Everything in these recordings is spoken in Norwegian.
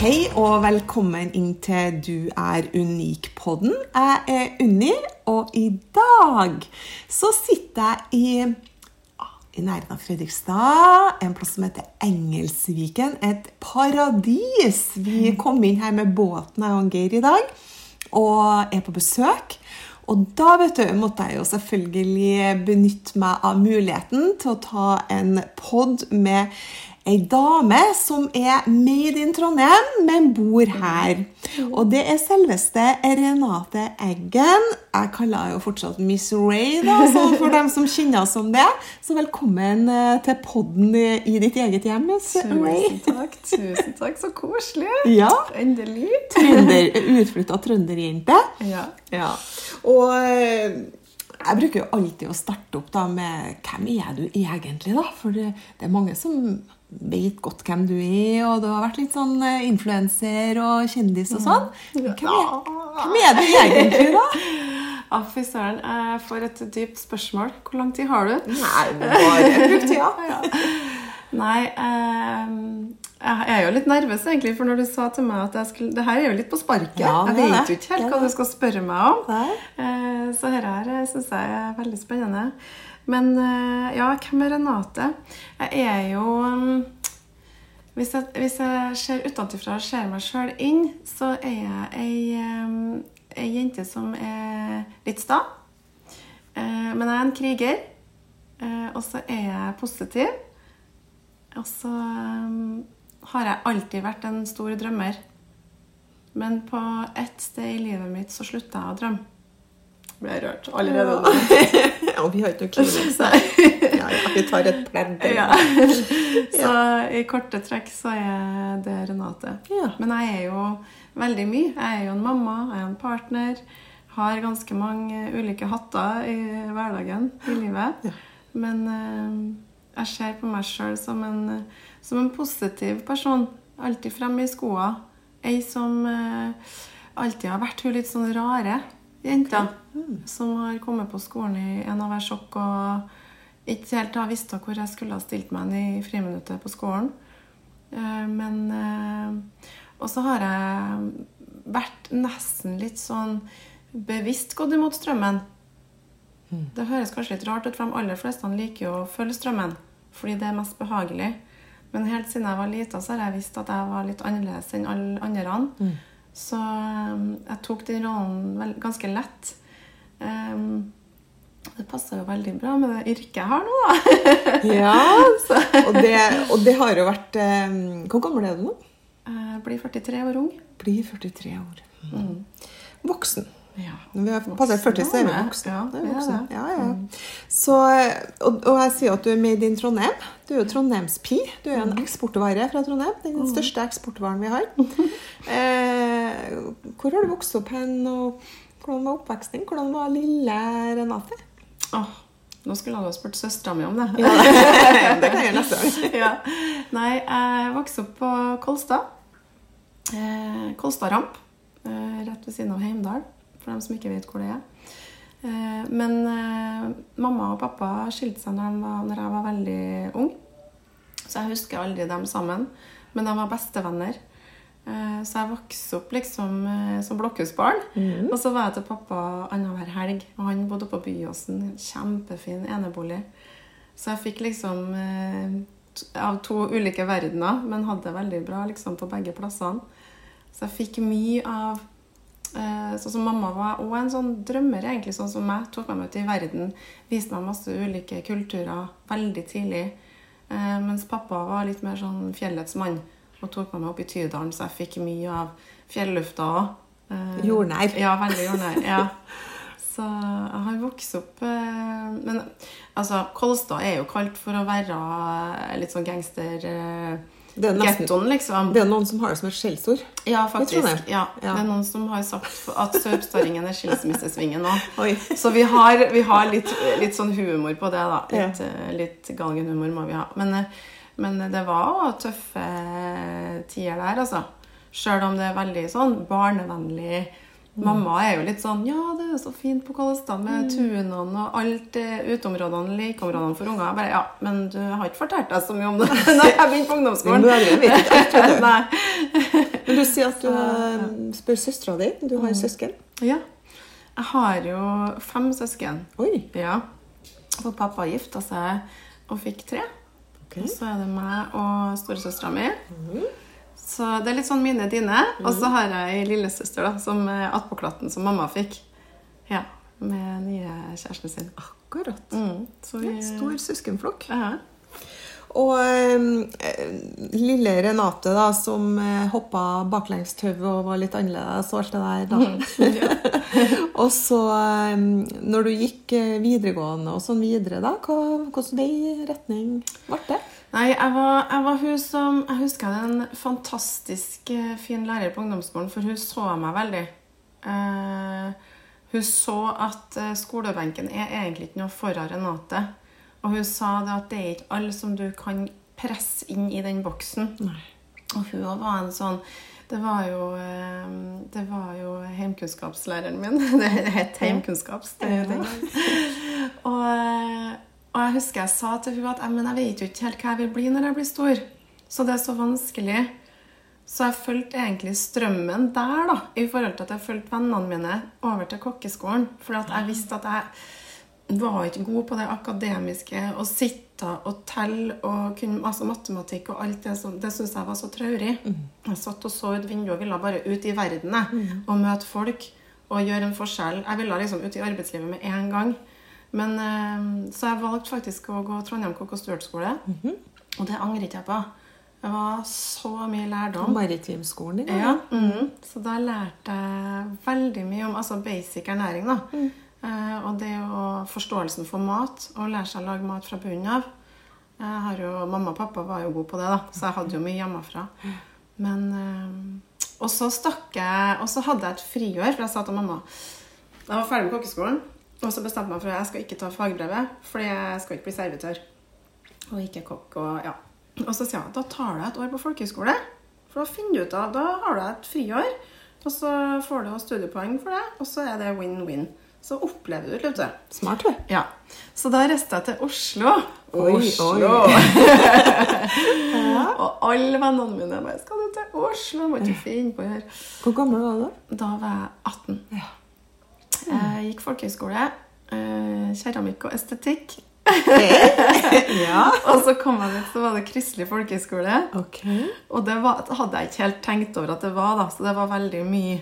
Hei og velkommen inn til Du er unik-podden. Jeg er Unni, og i dag så sitter jeg i, i nærheten av Fredrikstad, en plass som heter Engelsviken. Et paradis! Vi kom inn her med båten jeg og Geir i dag, og er på besøk. Og da vet du, måtte jeg jo selvfølgelig benytte meg av muligheten til å ta en pod med ei dame som er made in Trondheim, men bor her. Og det er selveste Renate Eggen. Jeg kaller henne jo fortsatt Miss Ray, da, for dem som kjenner henne som det. Så velkommen eh, til podden i ditt eget hjem, Miss Ray. Tusen takk. tusen takk, Så koselig. Ja. Endelig. Trønder, utflytta trønderjente. Ja. Ja. Og eh, jeg bruker jo alltid å starte opp da med hvem er du egentlig, da? For det, det er mange som vet godt hvem du er, og du har vært litt sånn eh, influenser og kjendis og sånn. Hvem er, hvem er du egentlig, da? Ah, Fy søren, jeg får et dypt spørsmål. Hvor lang tid har du? Nei, bare bruk tida. Nei, eh, jeg er jo litt nervøs, egentlig, for når du sa til meg at jeg skulle Det her er jo litt på sparket. Ja, jeg vet jo ikke helt hva du skal spørre meg om. Nei. Eh, Så dette syns jeg er veldig spennende. Men eh, ja, hvem er Renate? Jeg er jo mm, Hvis jeg, hvis jeg ser utenfra og ser meg sjøl inn, så er jeg ei, eh, ei jente som er litt sta. Eh, Men jeg er en kriger. Eh, Og så er jeg positiv. Og så eh, har jeg alltid vært en stor drømmer. Men på ett sted i livet mitt så slutta jeg å drømme. Ble rørt allerede nå. Ja, vi har ikke noe klimaks. Ja, ja, vi tar et pledd. Ja. Så i korte trekk så er det Renate. Ja. Men jeg er jo veldig mye. Jeg er jo en mamma, jeg er en partner. Har ganske mange ulike hatter i hverdagen, i livet. Ja. Men eh, jeg ser på meg sjøl som, en- som en positiv person. Alltid fremme i skoa. Ei som eh, alltid har vært hun litt sånn rare jenta. Som har kommet på skolen i en av hver sjokk og ikke helt har visst hvor jeg skulle ha stilt meg i friminuttet på skolen. Eh, Men eh, Og så har jeg vært nesten litt sånn bevisst gått imot strømmen. Det høres kanskje litt rart ut, for de aller fleste liker jo å følge strømmen. Fordi det er mest behagelig. Men helt siden jeg var lita, så har jeg visst at jeg var litt annerledes enn alle andre. Så um, jeg tok den rollen ganske lett. Um, det passer jo veldig bra med det yrket jeg har nå, da. Ja, og det, og det har jo vært eh, Hvor gammel er du nå? Jeg blir 43 år ung. Blir 43 år. Voksen. Ja. Når vi har passert 40, så er vi voksne. ja, Det er er voksne. Ja, ja. Så, og, og jeg sier at du er made in Trondheim. Du er jo Trondheimspi. Du er en eksportvare fra Trondheim. Den største eksportvaren vi har. Eh, hvor har du vokst opp hen, og hvordan var oppveksten? Hvordan var lille Renate? Oh, nå skulle jeg ha spurt søstera mi om det. Ja, det kan jeg gjøre neste gang. ja. Nei, jeg vokste opp på Kolstad. Eh, Kolstad Ramp. Eh, rett ved siden av Heimdal, for dem som ikke vet hvor det er. Eh, men eh, mamma og pappa skilte seg når, var, når jeg var veldig ung. Så jeg husker aldri dem sammen. Men de var bestevenner. Eh, Så jeg vokste opp liksom som blokkhusbarn. Og så var jeg til pappa annenhver helg. Og han bodde på Byåsen. En kjempefin enebolig. Så jeg fikk liksom av to ulike verdener, men hadde det veldig bra liksom på begge plassene. Så jeg fikk mye av Sånn som mamma var òg en sånn drømmer, egentlig, sånn som meg. Tok meg med ut i verden. Viste meg masse ulike kulturer veldig tidlig. Eh, mens pappa var litt mer sånn fjellets mann og tok meg med opp i Tydalen, så jeg fikk mye av fjellufta òg. Jordnær. Ja, veldig jordnær. ja. Så jeg har vokst opp eh, Men altså, Kolstad er jo kalt for å være litt sånn gangster... eh, Det er nesten- gettoen, liksom. Det er noen som har det som et skjellsord. Ja, faktisk. Ja. Ja. Det er noen som har sagt at Sørpsdalingen er skilsmissesvingen. Oi. Så vi har, vi har litt, litt sånn humor på det, da. Litt, ja. litt galgenhumor må vi ha. Men, eh, men det var tøffe tider der, altså. Sjøl om det er veldig sånn barnevennlig. Mamma er jo litt sånn Ja, det er jo så fint på Kalestad med tunene og alt eh, uteområdene, lekeområdene for unger. Jeg bare, ja, men du har ikke fortalt deg så mye om det når jeg begynte på ungdomsskolen. Men du sier at du eh, spør søstera di. Du har søsken. Ja. Jeg har jo fem søsken. Oi. Ja. For pappa gifta seg og fikk tre. Okay. Og så er det meg og storesøstera mi. Så det er litt sånn mine dine. Og så har jeg ei lillesøster da, som attpåklatten som mamma fikk. Ja, Med nye kjæresten sin. Akkurat. Mm, så vi, En Stor søskenflokk. Ja. Og eh, lille Renate, da, som eh, hoppa baklengs og var litt annerledes og alt det der, da. og så, eh, når du gikk videregående og sånn videre, da, hvordan vei retning ble det? Nei, jeg var, jeg var hun som Jeg husker jeg hadde en fantastisk eh, fin lærer på ungdomsskolen, for hun så meg veldig. Eh, hun så at eh, skolebenken er egentlig ikke noe for Renate. Og hun sa det at det er ikke alle som du kan presse inn i den boksen. Og hun var en sånn Det var jo, eh, det var jo heimkunnskapslæreren min. Det het heimkunnskaps. Det, den og, og jeg husker jeg sa til henne at «Nei, men jeg vet jo ikke helt hva jeg vil bli når jeg blir stor. Så det er så vanskelig. Så jeg fulgte egentlig strømmen der, da, i forhold til at jeg fulgte vennene mine over til kokkeskolen. For jeg visste at jeg var ikke god på det akademiske. Å sitte og telle og kunne altså matematikk og alt det som Det syntes jeg var så traurig. Jeg satt og så ut vinduet og ville bare ut i verden jeg, og møte folk og gjøre en forskjell. Jeg ville liksom ut i arbeidslivet med en gang. Men, eh, så jeg valgte faktisk å gå Trondheim kokk- og stewardskole. Og det angrer ikke jeg på. Det var så mye lærdom. Maritimskolen din? Ja, mhm. Så da lærte jeg veldig mye om altså basic ernæring. da. Eh, og det å forståelsen for mat, og lære seg å lage mat fra bunnen av. Jeg har jo, Mamma og pappa var jo gode på det, da, så jeg hadde jo mye hjemmefra. Men, eh, og så stakk jeg, og så hadde jeg et friår, for jeg sa til mamma Jeg var ferdig med kokkeskolen, og så bestemte jeg meg for at jeg skal ikke ta fagbrevet, fordi jeg skal ikke bli servitør. Og ikke kokk og ja. Og så sier jeg da tar du et år på folkehøyskole. For da finner du ut av, da har du et friår, og så får du studiepoeng for det, og så er det win-win. Så opplever du det, vet du. Smart, du. Ja. Så da reiste jeg til Oslo. Oi, Oslo! og alle vennene mine bare 'Skal du til Oslo?' Må ikke finne på å gjøre. Hvor gammel var du? Da Da var jeg 18. Jeg gikk folkehøyskole. eh, Keramikk og estetikk. Ja. Og så kom jeg dit, så var det Kristelig folkehøyskole. Ok. Og det var, hadde jeg ikke helt tenkt over at det var, da. Så det var veldig mye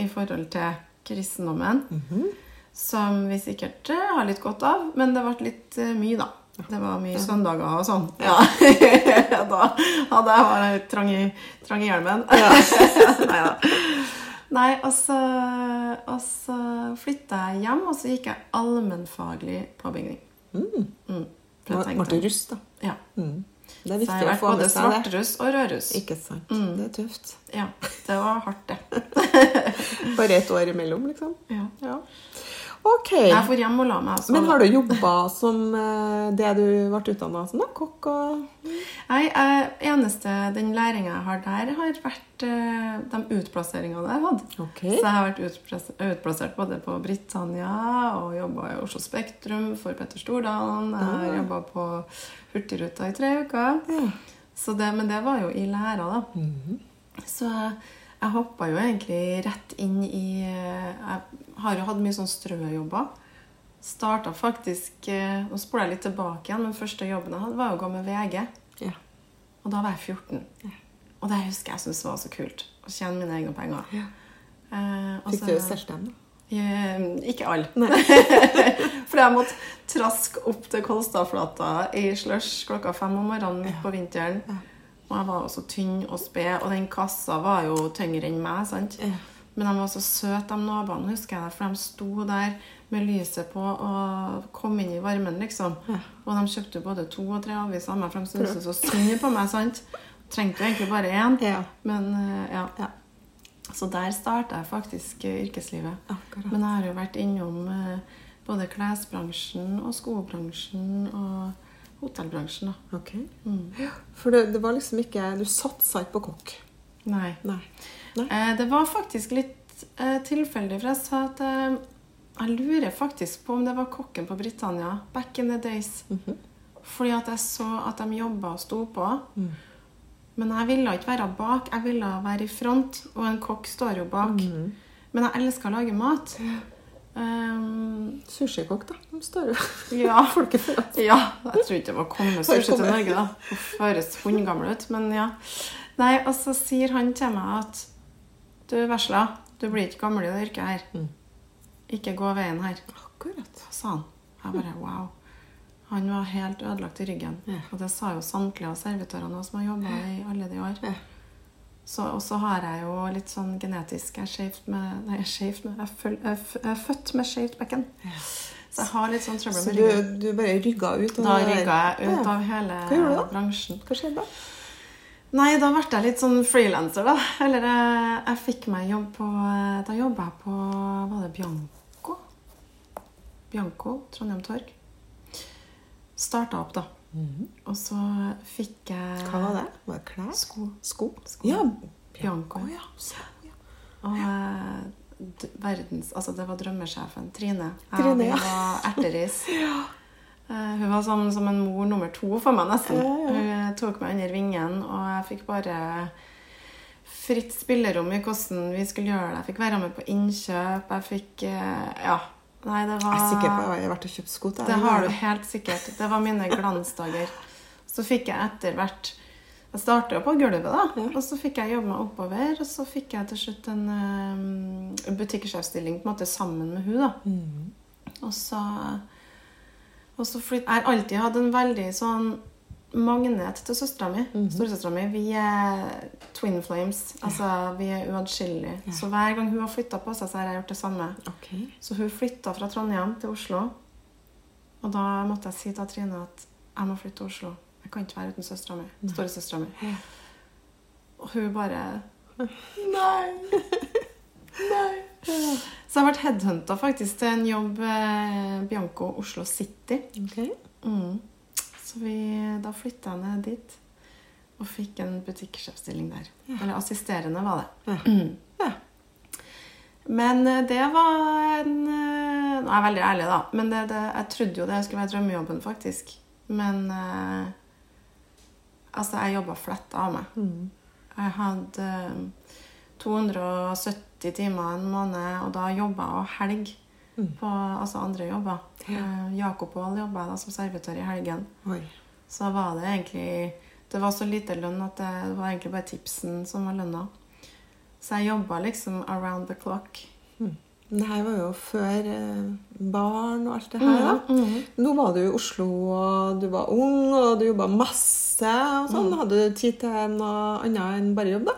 i forhold til kristendommen. Som vi sikkert eh, har litt godt av, men det ble litt eh, mye, da. Det var mye søndager og sånn. Ja. da hadde jeg bare trang i, trang i hjelmen. Nei da. Nei, og så, og så flytta jeg hjem, og så gikk jeg allmennfaglig påbygning. Mm. Mm. jeg Ble russ, da? Ja. Mm. Det er viktig å få både med seg det. svartruss og rødruss. Ikke sant. Mm. Det er tøft. Ja, det var hardt, det. Bare et år imellom, liksom. Ja. Ja. Ok. Jeg får hjem og la meg. Altså. Men har du jobba som eh, det du ble utdanna som? da? Kokk og Nei, jeg, eneste den læringa jeg har der, har vært eh, de utplasseringene jeg har hatt. Okay. Så jeg har vært utplassert, utplassert både på Britannia og jobba i Oslo Spektrum for Petter Stordalen. Jeg har Ah. jobba på Hurtigruta i tre uker. Ja. Så det, men det var jo i læra, da. Mhm. Så jeg, jeg hoppa jo egentlig rett inn i eh, Jeg har jo hatt mye sånn strøjobber. Starta faktisk eh, Nå spoler jeg litt tilbake igjen, men første jobben jeg hadde, var å gå med VG. Ja. Og da var jeg 14. Ja. Og det husker jeg syntes var så kult. Å tjene mine egne penger. Ja. Eh, Fikk du du solgt dem, da? Eh, ikke alle. For jeg måtte traske opp til Kolstadflata i slush klokka fem om morgenen midt på vinteren. Og jeg var jo så tynn og sped, og den kassa var jo tyngre enn meg. sant? Ja. Men de var så søte, de naboene, husker jeg det, for de sto der med lyset på og kom inn i varmen, liksom. Og de kjøpte både to og tre aviser av meg, for de syntes det så synd på meg. sant? Trengte jo egentlig bare én, Ja. men eh, ja. Ja. Så der starta jeg faktisk eh, yrkeslivet. Akkurat. Men jeg har jo vært innom eh, både klesbransjen og skobransjen og hotellbransjen. da. Ok. Mm. For det, det var liksom ikke Du satsa ikke på kokk? Nei. Nei. Eh, det var faktisk litt eh, tilfeldig, for jeg sa at eh, jeg lurer faktisk på om det var kokken på Britannia back in the days. Mhm. Fordi at jeg så at de jobba og sto på. Mm. Men jeg ville ikke være bak, jeg ville være i front. Og en kokk står jo bak. Mhm. Men jeg elsker å lage mat. Um, Sushikokk, da. De står jo ja. folket for oss. ja. Jeg tror ikke det var kommet sushi til. Norge, da. Uff, Høres hundgammel ut, men ja. Nei, og så sier han til meg at Du, vesla, du blir ikke gammel i det yrket her. Mm. Ikke gå veien her. Akkurat. sa han. Jeg bare wow. Han var helt ødelagt i ryggen. Ja. Og det sa jo samtlige av servitørene som har jobba i alle de år. Ja. Så, og så har jeg jo litt sånn genetisk Jeg er skjevt med Nei, jeg er skjevt med Jeg føl- jeg jeg er født med skjevt bekken. Så jeg har litt sånn trøbbel med ryggen. Så du bare rygga ut? Da rygga jeg ut Ja. av hele Hva du bransjen. Hva skjedde da? Nei, da ble jeg litt sånn frilanser, da. Eller jeg, jeg fikk meg jobb på Da jobba jeg på Var det Bianco? Bianco, Trondheim Torg. Starta opp, da. Og så fikk jeg Hva var det? Var det klær? Sko. Sko? Sko. Ja. Bianco. Ja. Ja. Og eh, verdens Altså, det var drømmesjefen. Trine. Trine, ja. ja. Hun var erteris. Eh, Hun var sånn som en mor nummer to for meg, nesten. Hun eh, tok meg under vingen, og jeg fikk bare fritt spillerom i hvordan vi skulle gjøre det. Jeg fikk være med på innkjøp. Jeg fikk eh, Ja. Nei, det var Jeg er sikker på at jeg har vært og kjøpt sko til Det har du helt sikkert. Det var mine glansdager. Så fikk jeg etter hvert Jeg starta jo på gulvet, da. Og så fikk jeg jobbe meg oppover. Og så fikk jeg til slutt en um, butikksjefstilling på en måte sammen med hun da. Og så, og så flyt, Jeg har alltid hatt en veldig sånn magnet til søstera mi. Storesøstera mi. Vi er twin flames. Altså, vi er uatskillelige. Så hver gang hun har flytta på seg, så har jeg gjort det samme. Okay. Så hun flytta fra Trondheim til Oslo. Og da måtte jeg si til Trine at jeg må flytte til Oslo. Jeg kan ikke være uten søstera mi. Storesøstera mi. Og hun bare Nei. Nei. Så jeg har vært headhunta faktisk til en jobb eh, Bianco Oslo City. Okay. Mm. Så vi, da flytta jeg ned dit og fikk en butikksjefstilling der. Ja. Eller assisterende, var det. Ja. Ja. Men eh, det var en eh, Nå er jeg veldig ærlig, da. Men det, det, jeg trodde jo det skulle være drømmejobben, faktisk. Men eh, altså, jeg jobba fletta av meg. Mm. Jeg hadde eh, 270 80 timer en måned, og da jobba jeg og helg. Mm. På, altså andre jobber. Ja. Eh, Jakob Aall jobba jeg da som servitør i helgen. Oi. Så var det egentlig Det var så lite lønn at det, var egentlig bare tipsen som var lønna. Så jeg jobba liksom around the clock. Mm. Det her var jo før eh, barn og alt det her. da. Mm. mm. Nå var du i Oslo, og du var ung, og du jobba masse. og sånn. Mm. Hadde du tid til noe annet enn bare jobb, da?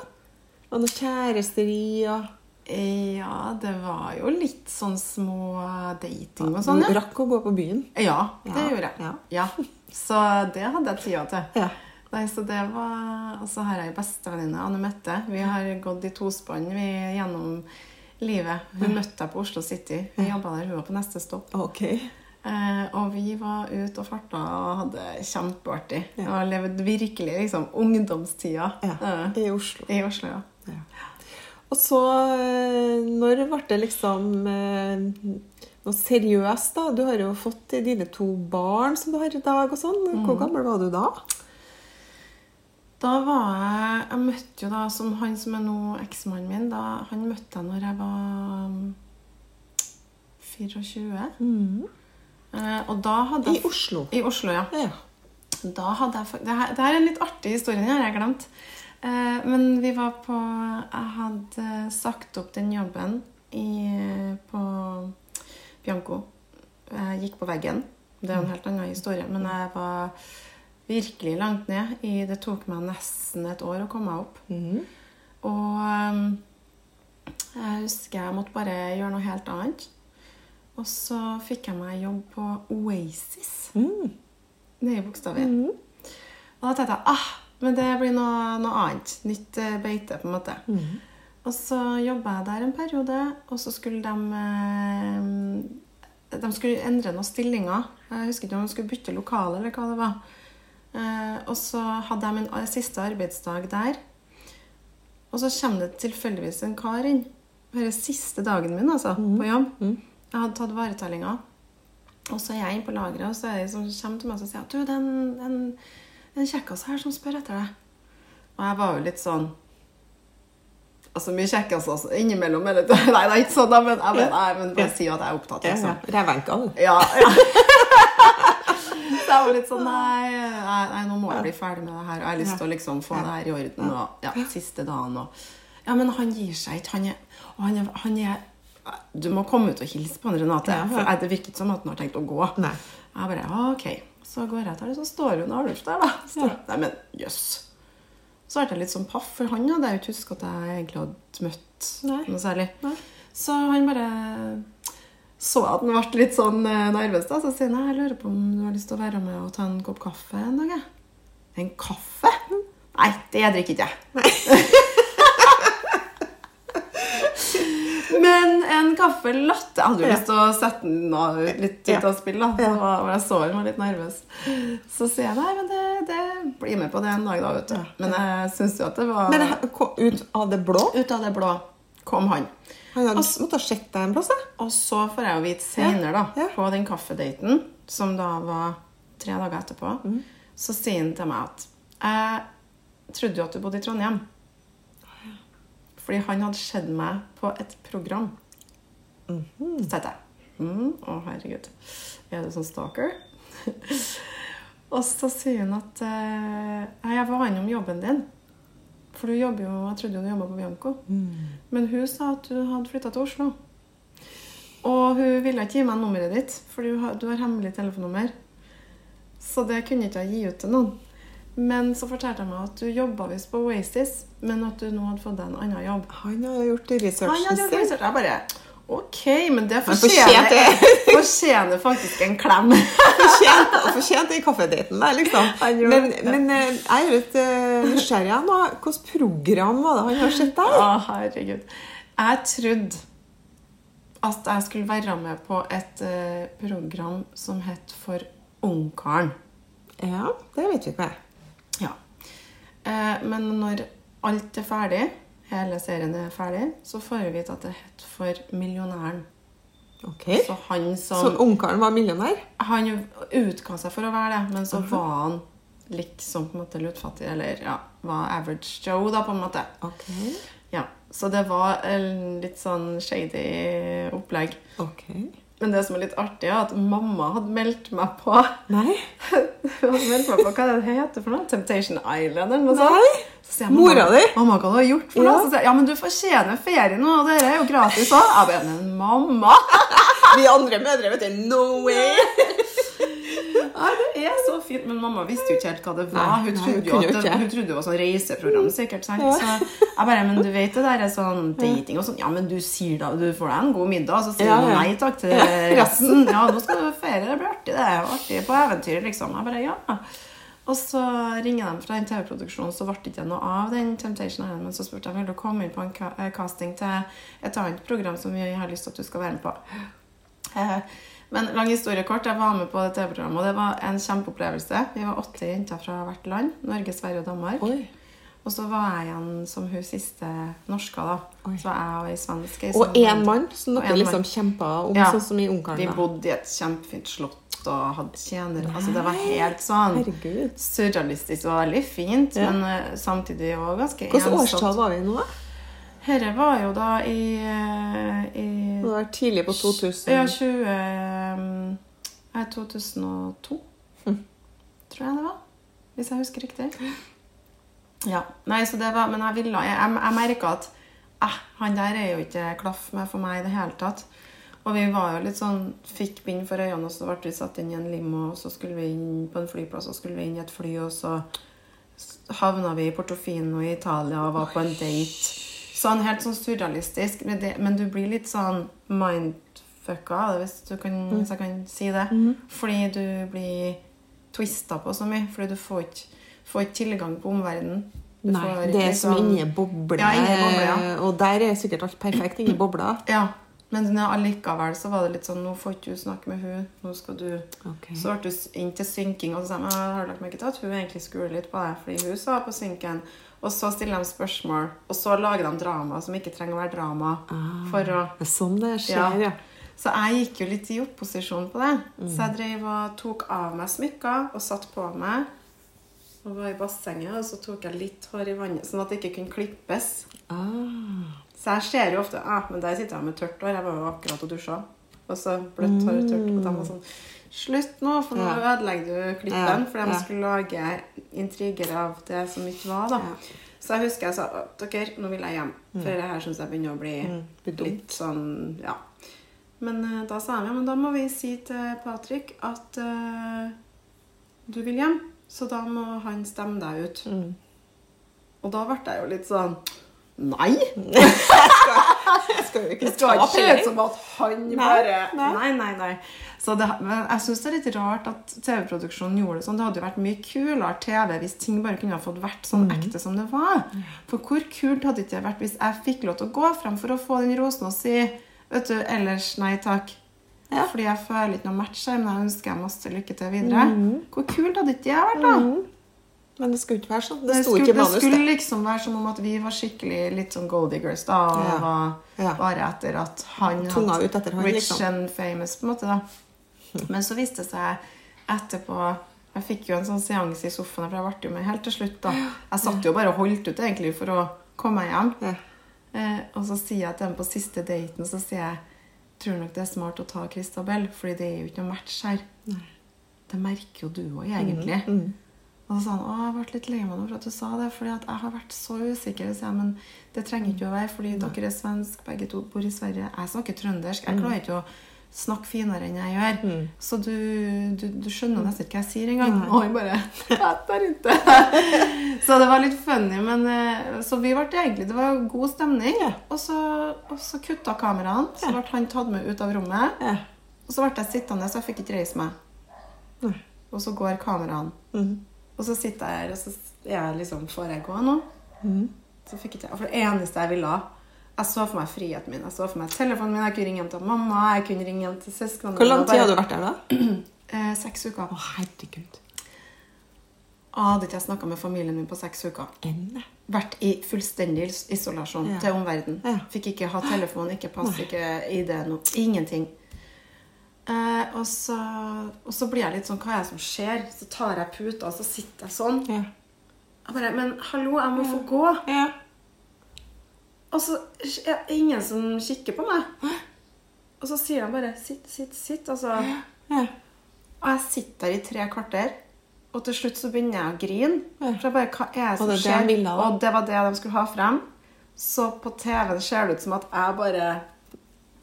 Og noe kjæresteri og ja, det var jo litt sånn små dating og sånn, Du rakk å gå på byen? Ja, det Ja, gjorde jeg. ja. Ja. Så det hadde jeg tida til. Ja. Nei, så det var Og så har jeg ei bestevenninne, Anne Mette. Vi har gått i tospann vi gjennom livet. Hun møtte jeg på Oslo City. Vi jobba der, hun var på neste stopp. Okay. Eh, og vi var ute og farta og hadde kjempeartig. Ja. Og levde virkelig liksom ungdomstida Ja, eh, I Oslo. i Oslo. ja. Ja. Og så, eh, når ble det liksom eh, noe seriøst, da? Du har jo fått dine to barn som du har i dag, og sånn. Hvor gammel var du da? Da var jeg Jeg møtte jo da som han som er nå eksmannen min, da, han møtte jeg når jeg var um, 24. Eh, og da hadde I Oslo. I Oslo, ja. Ja. Da hadde jeg det, her, det her er en litt artig historie, den har jeg glemt. Eh, men vi var på Jeg hadde sagt opp den jobben i, på Bianco. Jeg gikk på veggen. Det er en helt annen historie. Men jeg var virkelig langt ned. I, det tok meg nesten et år å komme meg opp. Mm. Og um, jeg husker jeg måtte bare gjøre noe helt annet. Og så fikk jeg meg jobb på Oasis Mm. nede i Mm. Og da tenkte jeg ah, Men det blir noe, noe annet. Nytt eh, beite, på en måte. Og så jobba jeg der en periode, og så skulle de eh, De skulle endre noen stillinger. Jeg husker ikke om de skulle bytte lokale, eller hva det var. Eh, og så hadde jeg min siste arbeidsdag der. Og så kommer det tilfeldigvis en kar inn. Dette siste dagen min altså, på jobb. Jeg hadde tatt varetellinga. Og så er jeg inne på lageret, og så er det en som kommer til meg og sier at du, det er en, en, en kjekkas her som spør etter deg. Og jeg var jo litt sånn Altså mye kjekkas altså, innimellom. Eller, nei, det er ikke sånn, men jeg men, jeg, men bare si at jeg er opptatt. Ja, Liksom. ja. Revenka, du. Ja, ja. Så jeg var litt sånn nei, nei, nå må jeg bli ferdig med det her. Og jeg har lyst til å liksom få det her i orden. Og, ja, siste dagen og Ja, men han gir seg ikke. Han er, han er, han er Du må komme ut og hilse på han, Renate. Ja, ja. For det virket som at han har tenkt å gå. Nei. Jeg bare «Ah, OK. Så går jeg til det, så står hun Arnulf der, da. Så, Nei, men jøss. Så ble jeg litt sånn paff, for han hadde jeg jo ikke huska at jeg egentlig hadde møtt Nei. noe særlig. Nei. Så han bare så at han ble litt sånn eh, nervøs, da. Så sier han jeg lurer på om du har lyst til å være med og ta en kopp kaffe en dag. jeg?» En kaffe? Nei, det drikker ikke jeg. Men en kaffe latte Jeg hadde jo lyst til å sette den litt ut av spill. da. Var jeg så han var litt nervøs. Så sier jeg nei, men det, det blir med på det en dag, da. vet du. Men jeg syns jo at det var Men ut av det blå. Ut av det blå kom han. Han hadde Altså- måtte ha sett deg en plass. da. Og så får jeg jo vite senere, da, Ja. på den kaffedaten, som da var tre dager etterpå, så sier han til meg at jeg trodde jo at du bodde i Trondheim. Fordi han hadde sett meg på et program. Så tenkte jeg mm, Å, herregud. Er du sånn stalker? og så sier hun at eh, Nei, jeg var innom jobben din. For du jobber jo Jeg trodde jo du jobba på Bianco. Men hun sa at du hadde flytta til Oslo. Og hun ville ikke gi meg nummeret ditt, for du har, du har hemmelig telefonnummer. Så det kunne ikke jeg gi ut til noen. Men så fortalte jeg meg at du jobba visst på Oasis, men at du nå hadde fått deg en annen jobb. Han har gjort researchen sin. research. Jeg bare OK, men det fortjener, fortjener faktisk en klem. Fortjent, fortjent i kaffedaten der, liksom. Men, men eh, jeg er litt uh, nysgjerrig nå. Hvilket program var det han har sett der? Å, herregud. Jeg trodde at jeg skulle være med på et eh, program som het For ungkaren. Ja, det vet vi ikke. Ja. Eh, men når alt er ferdig, hele serien er ferdig, så får vi vite at det het For millionæren. Ok. Så han Så ungkaren var millionær? Han utga seg for å være det, men så var han liksom på en måte lutfattig, eller ja, var average Joe, da, på en måte. Ok. Ja, Så det var en litt sånn shady opplegg. Ok. Men det som er litt artig, er at mamma hadde meldt meg på Nei? Hun hadde meldt meg på hva det heter for noe? Temptation Island eller noe sånt. Så sier jeg, Mora di? Mamma, hva du har gjort for noe? Ja. Så sier jeg, ja, men du fortjener ferie nå, og dette er jo gratis òg. Jeg bare, men mamma! Vi andre mødre, vet du. No way! Nei, det er så fint. Men mamma visste jo ikke helt hva det var. Nei, Hun nei, trodde hun jo at det, hun trodde det var sånn reiseprogram, sikkert. sant? Ja. Så jeg bare, men du vet det der er sånn dating og sånn. Ja, men du sier da, du får deg en god middag, og så sier Ja, du nei takk til resten. Ja, nå skal du feire. det blir artig, det. Artig på eventyr, liksom. Jeg bare, ja. Og så ringer de fra den TV-produksjonen, så ble det ikke noe av den Temptation Island. Men så spurte jeg vil du komme inn på en eh, casting til et annet program som vi har lyst til at du skal være med på. Men lang historie kort, jeg var med på det TV-programmet, og det var en kjempeopplevelse. Vi var åtte jenter fra hvert land. Norge, Sverige og Danmark. Oi. Og så var jeg igjen som hun siste norska, da. Oi. Så var jeg og ei svensk. Og én mann, som dere liksom kjempa om, Ja. sånn som i Vi Ungkaren. da. bodde i et kjempefint slott og hadde tjenere. Altså, det var helt sånn Herregud. surrealistisk og veldig fint, Ja. men eh, samtidig òg ganske Hvilket ensomt. årstall var vi nå, da? Dette var jo da i, eh, i Det var tidlig på 2000. Ja, 20 um, eh, 2002, tror jeg det var. Hvis jeg husker riktig. Ja, nei, så det var, Men jeg ville Jeg, jeg, jeg merka at eh, han der er jo ikke klaff med for meg i det hele tatt. Og vi var jo litt sånn Fikk bind for øynene, og så ble vi satt inn i en limo, og så skulle vi inn på en flyplass, og så skulle vi inn i et fly, og så havna vi i Portofino i Italia og var på en date. Sånn helt sånn surrealistisk. Men, det, men du blir litt sånn mindfucka av det, hvis, du kan, hvis jeg kan si det. Fordi du blir twista på så mye. Fordi du får ikke får ikke tilgang på omverdenen. Du Nei, får det er som liksom- inni en boble. Ja, boble, ja. Og der er sikkert alt perfekt inni bobla. Ja, men allikevel så var det litt sånn Nå får ikke du snakke med hun, nå skal du okay. Så ble du inn til synking, og så sa «Men jeg har lagt merke til at hun egentlig skuler litt på deg, fordi hun sa på synken. Og så stiller de spørsmål, og så lager de drama som ikke trenger å være drama. For å Det sånn det skjer, ja. Så jeg gikk jo litt i opposisjon på det. Så Mm. jeg drev og tok av meg smykker og satt på meg. Og var i bassenget, og så tok jeg litt hår i vannet, sånn at det ikke kunne klippes. Ah. Så jeg ser jo ofte ah, men der sitter jeg med tørt hår. Jeg var jo akkurat og dusja. Og så bløtt hår og tørt. Og de var sånn Slutt nå, for nå Mm. Ja. ødelegger du klippen. Ja, For de skulle lage intriger av det som ikke var, da. Ja. Så jeg husker jeg sa «Å, dere, nå vil jeg hjem. For det her syns jeg begynner å bli Mm, litt sånn Ja. Men uh, da sa ja, men da må vi si til Patrick at uh, du vil hjem. Så da må han stemme deg ut. Mm. Og da ble jeg jo litt sånn Nei! Jeg skal jo ikke Det skal ta ikke se ut som at han Nei, bare nei. Nei, nei, nei. Så det, men jeg syns det er litt rart at TV-produksjonen gjorde det sånn. Det hadde jo vært mye kulere TV hvis ting bare kunne ha fått vært sånn Mm. ekte som det var. For hvor kult hadde ikke det vært hvis jeg fikk lov til å gå frem for å få den rosen og si Vet du, ellers nei takk. Ja. Fordi jeg føler ikke noe match her, men jeg ønsker jeg masse lykke til videre. Mm. Hvor kult hadde ikke det vært, da? Men det skulle ikke være sånn. Det Det skulle, i det manus. skulle det. liksom være som om at vi var skikkelig litt sånn Goldie Girls, da. Og Ja. var Ja. bare etter at han Tunga hadde ut etter han, rich liksom. and famous, på en måte, da. Men så viste det seg etterpå Jeg fikk jo en sånn seanse i sofaen, for jeg ble jo med helt til slutt, da. Jeg satt jo bare og holdt ut egentlig for å komme meg hjem. Ja. Eh, og så sier jeg til dem på siste daten, så sier jeg Tror nok det er smart å ta Christabel, fordi det er jo ikke noe match her. Det merker jo du òg, egentlig. Mm. Og så sa han å, jeg ble litt lei meg nå for at du sa det, fordi at jeg har vært så usikker. Så jeg, men det trenger ikke å være, fordi dere er svensk, begge to bor i Sverige. Jeg snakker trøndersk. Jeg klarer ikke å snakke finere enn jeg gjør. Så du, du, du skjønner nesten ikke hva jeg sier engang. Og han bare så det var litt funny, men eh, Så vi ble egentlig Det var god stemning. Ja. Og så, og så kutta kameraene. Så ble han tatt med ut av rommet. Ja. Og så ble jeg sittende, så jeg fikk ikke reise meg. Nei. Og så går kameraene. Mm. Og så sitter jeg her, og så jeg liksom Får jeg gå nå? Mm. Så fikk ikke jeg For det eneste jeg ville Jeg så for meg friheten min. Jeg så for meg telefonen min. Jeg kunne ringe hjem til mamma. Jeg kunne ringe hjem til søsknene Hvor lang tid har du vært der, da? Eh, seks uker. Å, herregud. Hadde ikke jeg snakka med familien min på seks uker. Enne. Vært i fullstendig isolasjon Ja. til omverdenen. Ja. Fikk ikke ha telefon, ikke pass, ikke ID, noe. Ingenting. Eh, og, så, og så blir jeg litt sånn Hva er det som skjer? Så tar jeg puta, og så sitter jeg sånn. Ja. Jeg bare Men hallo, jeg må få gå. ja. Og så er det ingen som kikker på meg. Og så sier de bare 'sitt, sitt, sitt'. Altså. ja. Og jeg sitter der i tre kvarter. Og til slutt så begynner jeg å grine. For jeg bare, hva er det som Og det skjer? det ville, og det var det de skulle ha frem. Så på TV-en ser det ut som at jeg bare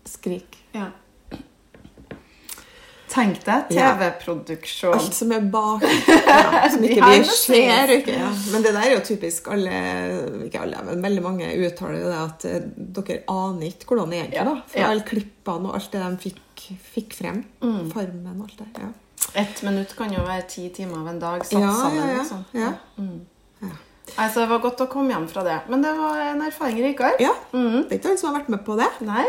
Skrik. ja. Tenk deg TV-produksjon. Alt som er bak, ja, som ikke vi ser. Ikke? Ja. Men det der er jo typisk alle, ikke alle, men veldig mange uttaler det at eh, dere aner ikke hvordan det er egentlig. Da. For alle klippene og alt det de fikk, fikk frem. Mm. Farmen og alt det. Ja. Ett minutt kan jo være ti timer av en dag satt sammen. Liksom. Ja. Mm. Ja. Nei, så det var godt å komme hjem fra det. Men det var en erfaring rikere. ja. Mm. Det er ikke han som har vært med på det. Nei.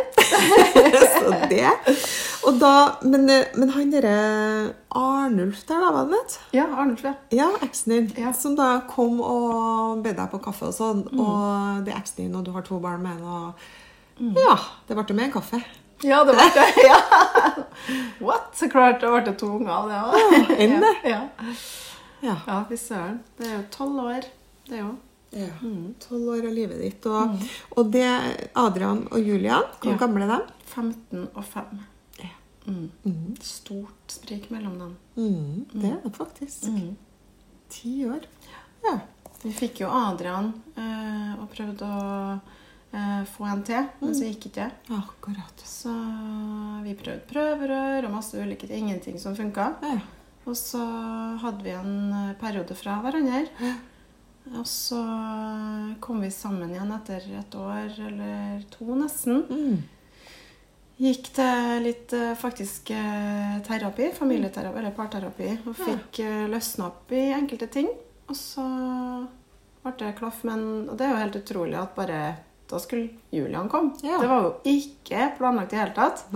Så det. Og da, men, men han derre Arnulf der, da, var det det? Ja, Arnulf, ja. Ja, eksen din. Ja. Som da kom og bed deg på kaffe og sånn. Mm. Og det er eksen din, og du har to barn med henne. Og Mm. ja, det ble med en kaffe. Ja, det ble det. Ja. What? Så klart det ble to unger av det òg. enn det. Ja. Ja. ja, fy søren. Det er jo tolv år, det òg. Ja. Mm. Tolv år av livet ditt. Og, og det Adrian og Julian, hvor Ja. gamle er de? 15 og 5. Ja. Mm. Stort sprik mellom dem. Mm, det er det faktisk. Mm. Ti år. Ja. Vi fikk jo Adrian eh, og prøvde å eh, få en til, men så gikk ikke det. Akkurat. Så vi prøvde prøverør og masse ulike ting. Ingenting som funka. Ja. Og så hadde vi en eh, periode fra hverandre. Og så kom vi sammen igjen etter et år eller to, nesten. Mm. Gikk til litt eh, faktisk eh, terapi, familieterapi eller parterapi, og fikk ja. løsna opp i enkelte ting. Og så ble det klaff. Men og det er jo helt utrolig at bare da skulle Julian komme. Ja. Det var jo ikke planlagt i det hele tatt.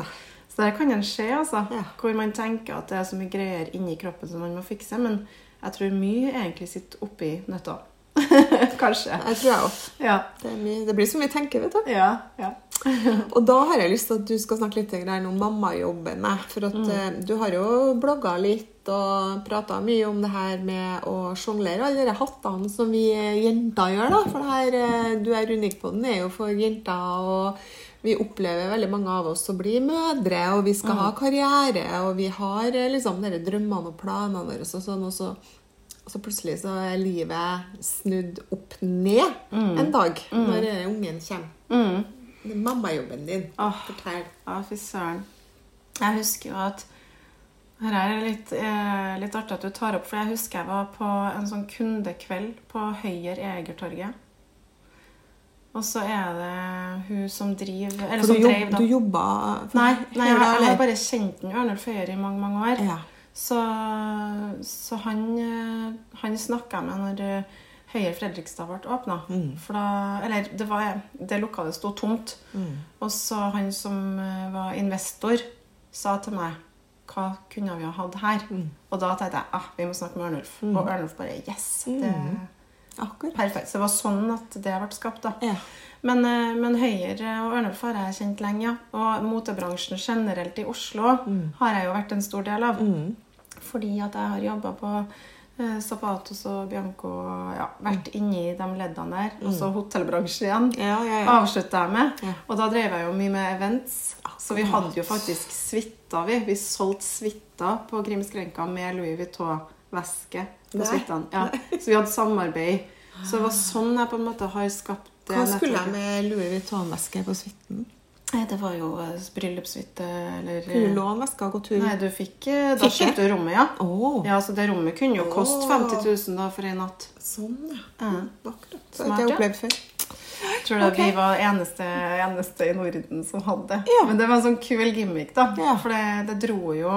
Så det kan en skje, altså. Ja. Hvor man tenker at det er så mye greier inni kroppen som man må fikse. Men jeg tror mye egentlig sitter oppi nøtta. Kanskje. Jeg tror jeg òg. Ja. Det, det blir så mye tenke, vet du. Ja. ja. Og da har jeg lyst til at du skal snakke litt om mammajobben. For at mm. du har jo blogga litt og prata mye om det her med å sjonglere alle de hattene som vi jenter gjør. da. For det her eh, Du er unik på den, er jo for jenter. og vi opplever veldig mange av oss å bli mødre, og vi skal ha karriere, og vi har eh, liksom de drømmene og planene våre og sånn. Og så, og så plutselig så er livet snudd opp ned en dag når eh, ungen kommer. Mm. Det er mammajobben din. Oh. Fortell. Ja, fy søren. Jeg husker jo at Her er det litt, eh, litt artig at du tar opp, for jeg husker jeg var på en sånn kundekveld på Høyer Egertorget. Og så er det hun som driver Eller For som jobb, drev, da. du jobba Nei, nei jeg, jeg har bare kjent Ørnulf Høyer i mange, mange år. ja. Så, så han, eh, han snakka jeg med når eh, Høyer Fredrikstad ble åpna. Mm. For da Eller det, var, det lokalet sto tomt. Mm. Og så han som eh, var investor, sa til meg hva kunne vi ha hatt her? Mm. Og da tenkte jeg ah, vi må snakke med Ørnulf. Og Ørnulf bare yes! Det Mm. Akkurat. perfekt. Så det var sånn at det ble skapt. da. Ja. Men, men Høyer og Ørnulf har jeg kjent lenge. ja. Og motebransjen generelt i Oslo har jeg jo vært en stor del av. Mm. Fordi at jeg har jobba på eh, Zapatos og Bianco ja, vært inni de leddene der. Og så hotellbransjen igjen. Ja, ja, ja. Avslutta jeg med. Ja. Og da drev jeg jo mye med events. Så vi hadde jo faktisk suita, vi. Vi solgte suita på Grimskrenka med Louis Vuitton-veske på suitene. Ja. Så vi hadde samarbeid. Så det var sånn jeg på en måte har skapt det Hva skulle jeg med Louis Vuitton-veske på suiten? Nei, Det var jo eh, bryllupssuite eller låne veska og gå tur? Nei, du fikk eh, Da Fikk du rommet, ja. Åh, Ja, så det rommet kunne jo koste 50 000 da for en natt. Sånn, ja. Ja. Akkurat. Det har ikke jeg ja. opplevd før. Tror du Ok. vi var eneste, eneste i Norden som hadde? Ja. Men det var en sånn kul gimmick, da. Ja. For det, det dro jo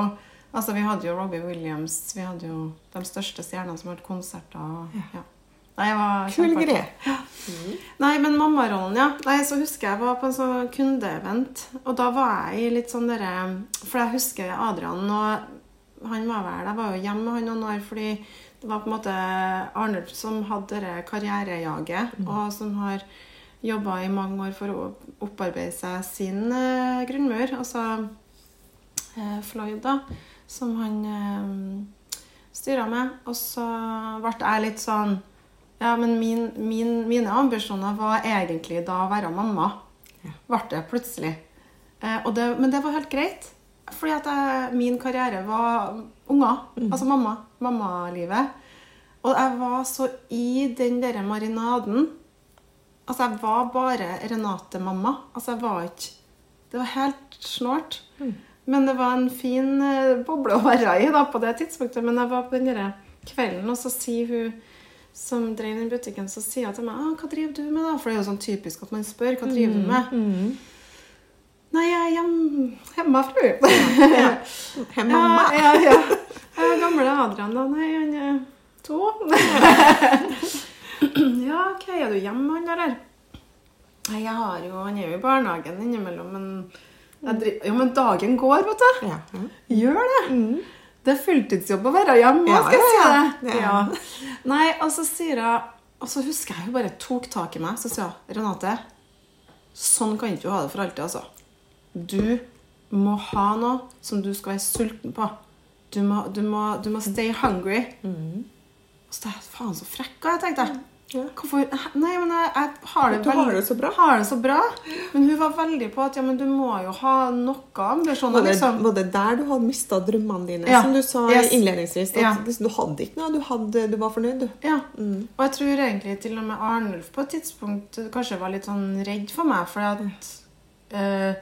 Altså, vi hadde jo Robbie Williams, vi hadde jo de største stjernene som hadde konserter. og- Ja. Nei, Kul greie. Nei, men mammarollen, ja. Nei, så husker jeg var på en sånn kundeevent. Og da var jeg i litt sånn derre For jeg husker Adrian, og han var vel Jeg var jo hjemme med han noen år fordi det var på en måte Arnulf som hadde det karrierejaget, og som har jobba i mange år for å opparbeide seg sin eh, grunnmur. Altså eh, Floyd, da, som han eh, styra med. Og så ble jeg litt sånn Ja, men min, min, mine ambisjoner var egentlig da å være mamma. Ja. Ble det plutselig. Eh, det, men det var helt greit. Fordi at jeg, min karriere var unger. Altså mamma. Mammalivet. Og jeg var så i den derre marinaden. Altså, jeg var bare Renate-mamma. Altså, jeg var ikke Det var helt snålt. Men det var en fin eh, boble å være i da, på det tidspunktet. Men jeg var på den der kvelden, og så sier hun som drev den butikken, så sier hun til meg ah, 'Hva driver du med?' da? For det er jo sånn typisk at man spør 'Hva driver du med?' Nei, jeg er hjem, hjemmefra. ja, mamma. Ja, ja, ja. Gamle Adrian, da? Nei, han er to. ja, ok, er du hjemme, han, der? Nei, jeg har jo Han er jo i barnehagen innimellom, men jeg driver, Jo, men dagen går, vet du. Ja. ja. Gjør det. Det er fulltidsjobb å være hjemme, Ja, skal jeg si det. Nei, og så sier hun Og så husker jeg hun bare tok tak i meg, så sier hun Renate, sånn kan ikke du ha det for alltid, altså. Du må ha noe som du skal være sulten på. Du må, du må, du må stay hungry. Så tenkte jeg, faen så frekk jeg tenkte. jeg. Ja. Hvorfor? Nei, men jeg, jeg har det Du har det så bra. Har det så bra. Men hun var veldig på at ja, men du må jo ha noe ambisjoner, Var liksom. var det der du hadde mista drømmene dine? Ja. Som du sa Yes. innledningsvis. At Ja. Du hadde ikke noe, du, hadde, du var fornøyd, du. Ja. Og jeg tror egentlig til og med Arnulf på et tidspunkt kanskje var litt sånn redd for meg, for at uh,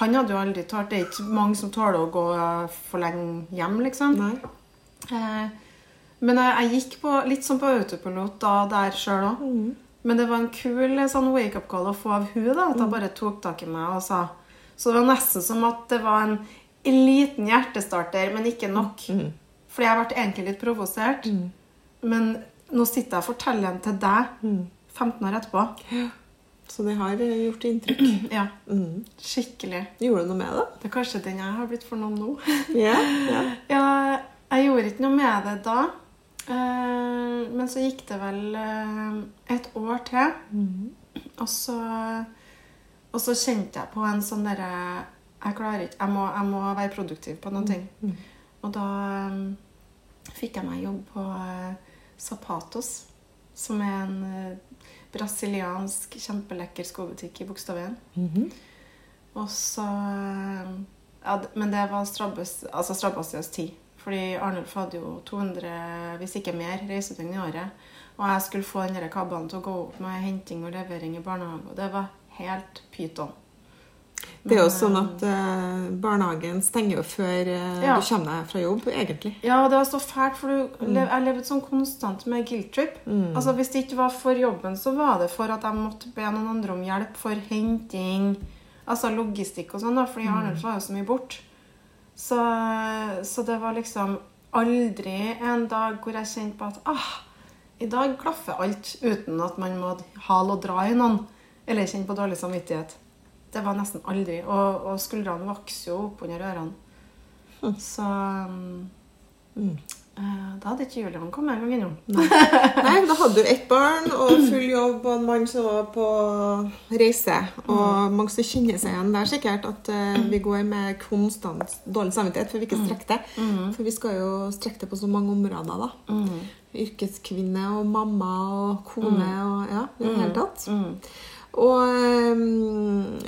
han hadde jo aldri tålt Det er ikke mange som tåler å gå for lenge hjem, liksom. Nei. Eh, men jeg, jeg gikk på, litt sånn på autopilot da der sjøl òg. Men det var en kul eh, sånn wake-up call å få av hun da, At hun bare tok tak i meg og sa Så det var nesten som at det var en liten hjertestarter, men ikke nok. Fordi jeg ble egentlig litt provosert. Men nå sitter jeg og forteller den til deg Mm. 15 år etterpå. Så det har eh, gjort inntrykk. Ja, Mm. skikkelig. Gjorde du noe med det? Det er kanskje den jeg har blitt for noen nå. yeah, yeah. Ja, jeg gjorde ikke noe med det da. Eh, Men så gikk det vel eh, et år til. Og så, og så kjente jeg på en sånn derre Jeg klarer ikke jeg må, jeg må være produktiv på noen ting. Og da eh, fikk jeg meg jobb på Zapatos, som er en brasiliansk, kjempelekker skobutikk i Bogstadveien. Og så ja, Men det var strabbes, altså strabasiøs tid. Fordi Arnulf hadde jo 200, hvis ikke mer, reisedøgn i året. Og jeg skulle få den kabalen til å gå opp med henting og levering i barnehage. Og det var helt pyton. Det er jo sånn at eh, barnehagen stenger jo før eh, Ja. du kommer deg fra jobb, egentlig. Ja, det var så fælt, for du, mm. jeg levde sånn konstant med guilt trip. Altså, Hvis det ikke var for jobben, så var det for at jeg måtte be noen andre om hjelp for henting. Altså logistikk og sånn, da, fordi Arnulf var jo så mye bort. Så, så det var liksom aldri en dag hvor jeg kjente på at ah, i dag klaffer alt uten at man må hale og dra i noen. Eller kjenne på dårlig samvittighet. Det var nesten aldri. Og, og skuldrene vokser jo opp under ørene. Så um, eh, Da hadde ikke Julian kommet en gang innom. Nei, da hadde du ett barn og full jobb og en mann som var på reise. Og mange som kjenner seg igjen der, sikkert, at eh, vi går med konstant dårlig samvittighet for vi ikke strekker det. For vi skal jo strekke det på så mange områder, da. Yrkeskvinne og mamma og kone og ja, i det hele tatt. Og um,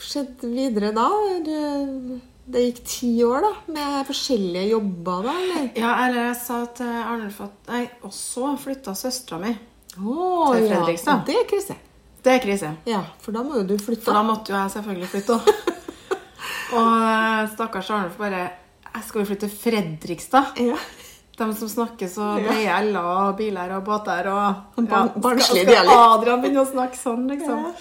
skjedde videre da? Du, det gikk ti år da, med forskjellige jobber da, eller? Ja, eller jeg sa til Arnulf at Nei, og så flytta søstera mi. Åh, Til ja. Det er krise. Det er krise. Ja, for da må jo du flytte. For da måtte jo jeg selvfølgelig flytte òg. og eh, stakkars Arnulf bare Jeg skal jo flytte til Fredrikstad. Ja. De som snakker så Ja. breie l-er og biler og båter og ja, barnslig dialekt. skal. Adrian begynne å snakke sånn, liksom. Ja.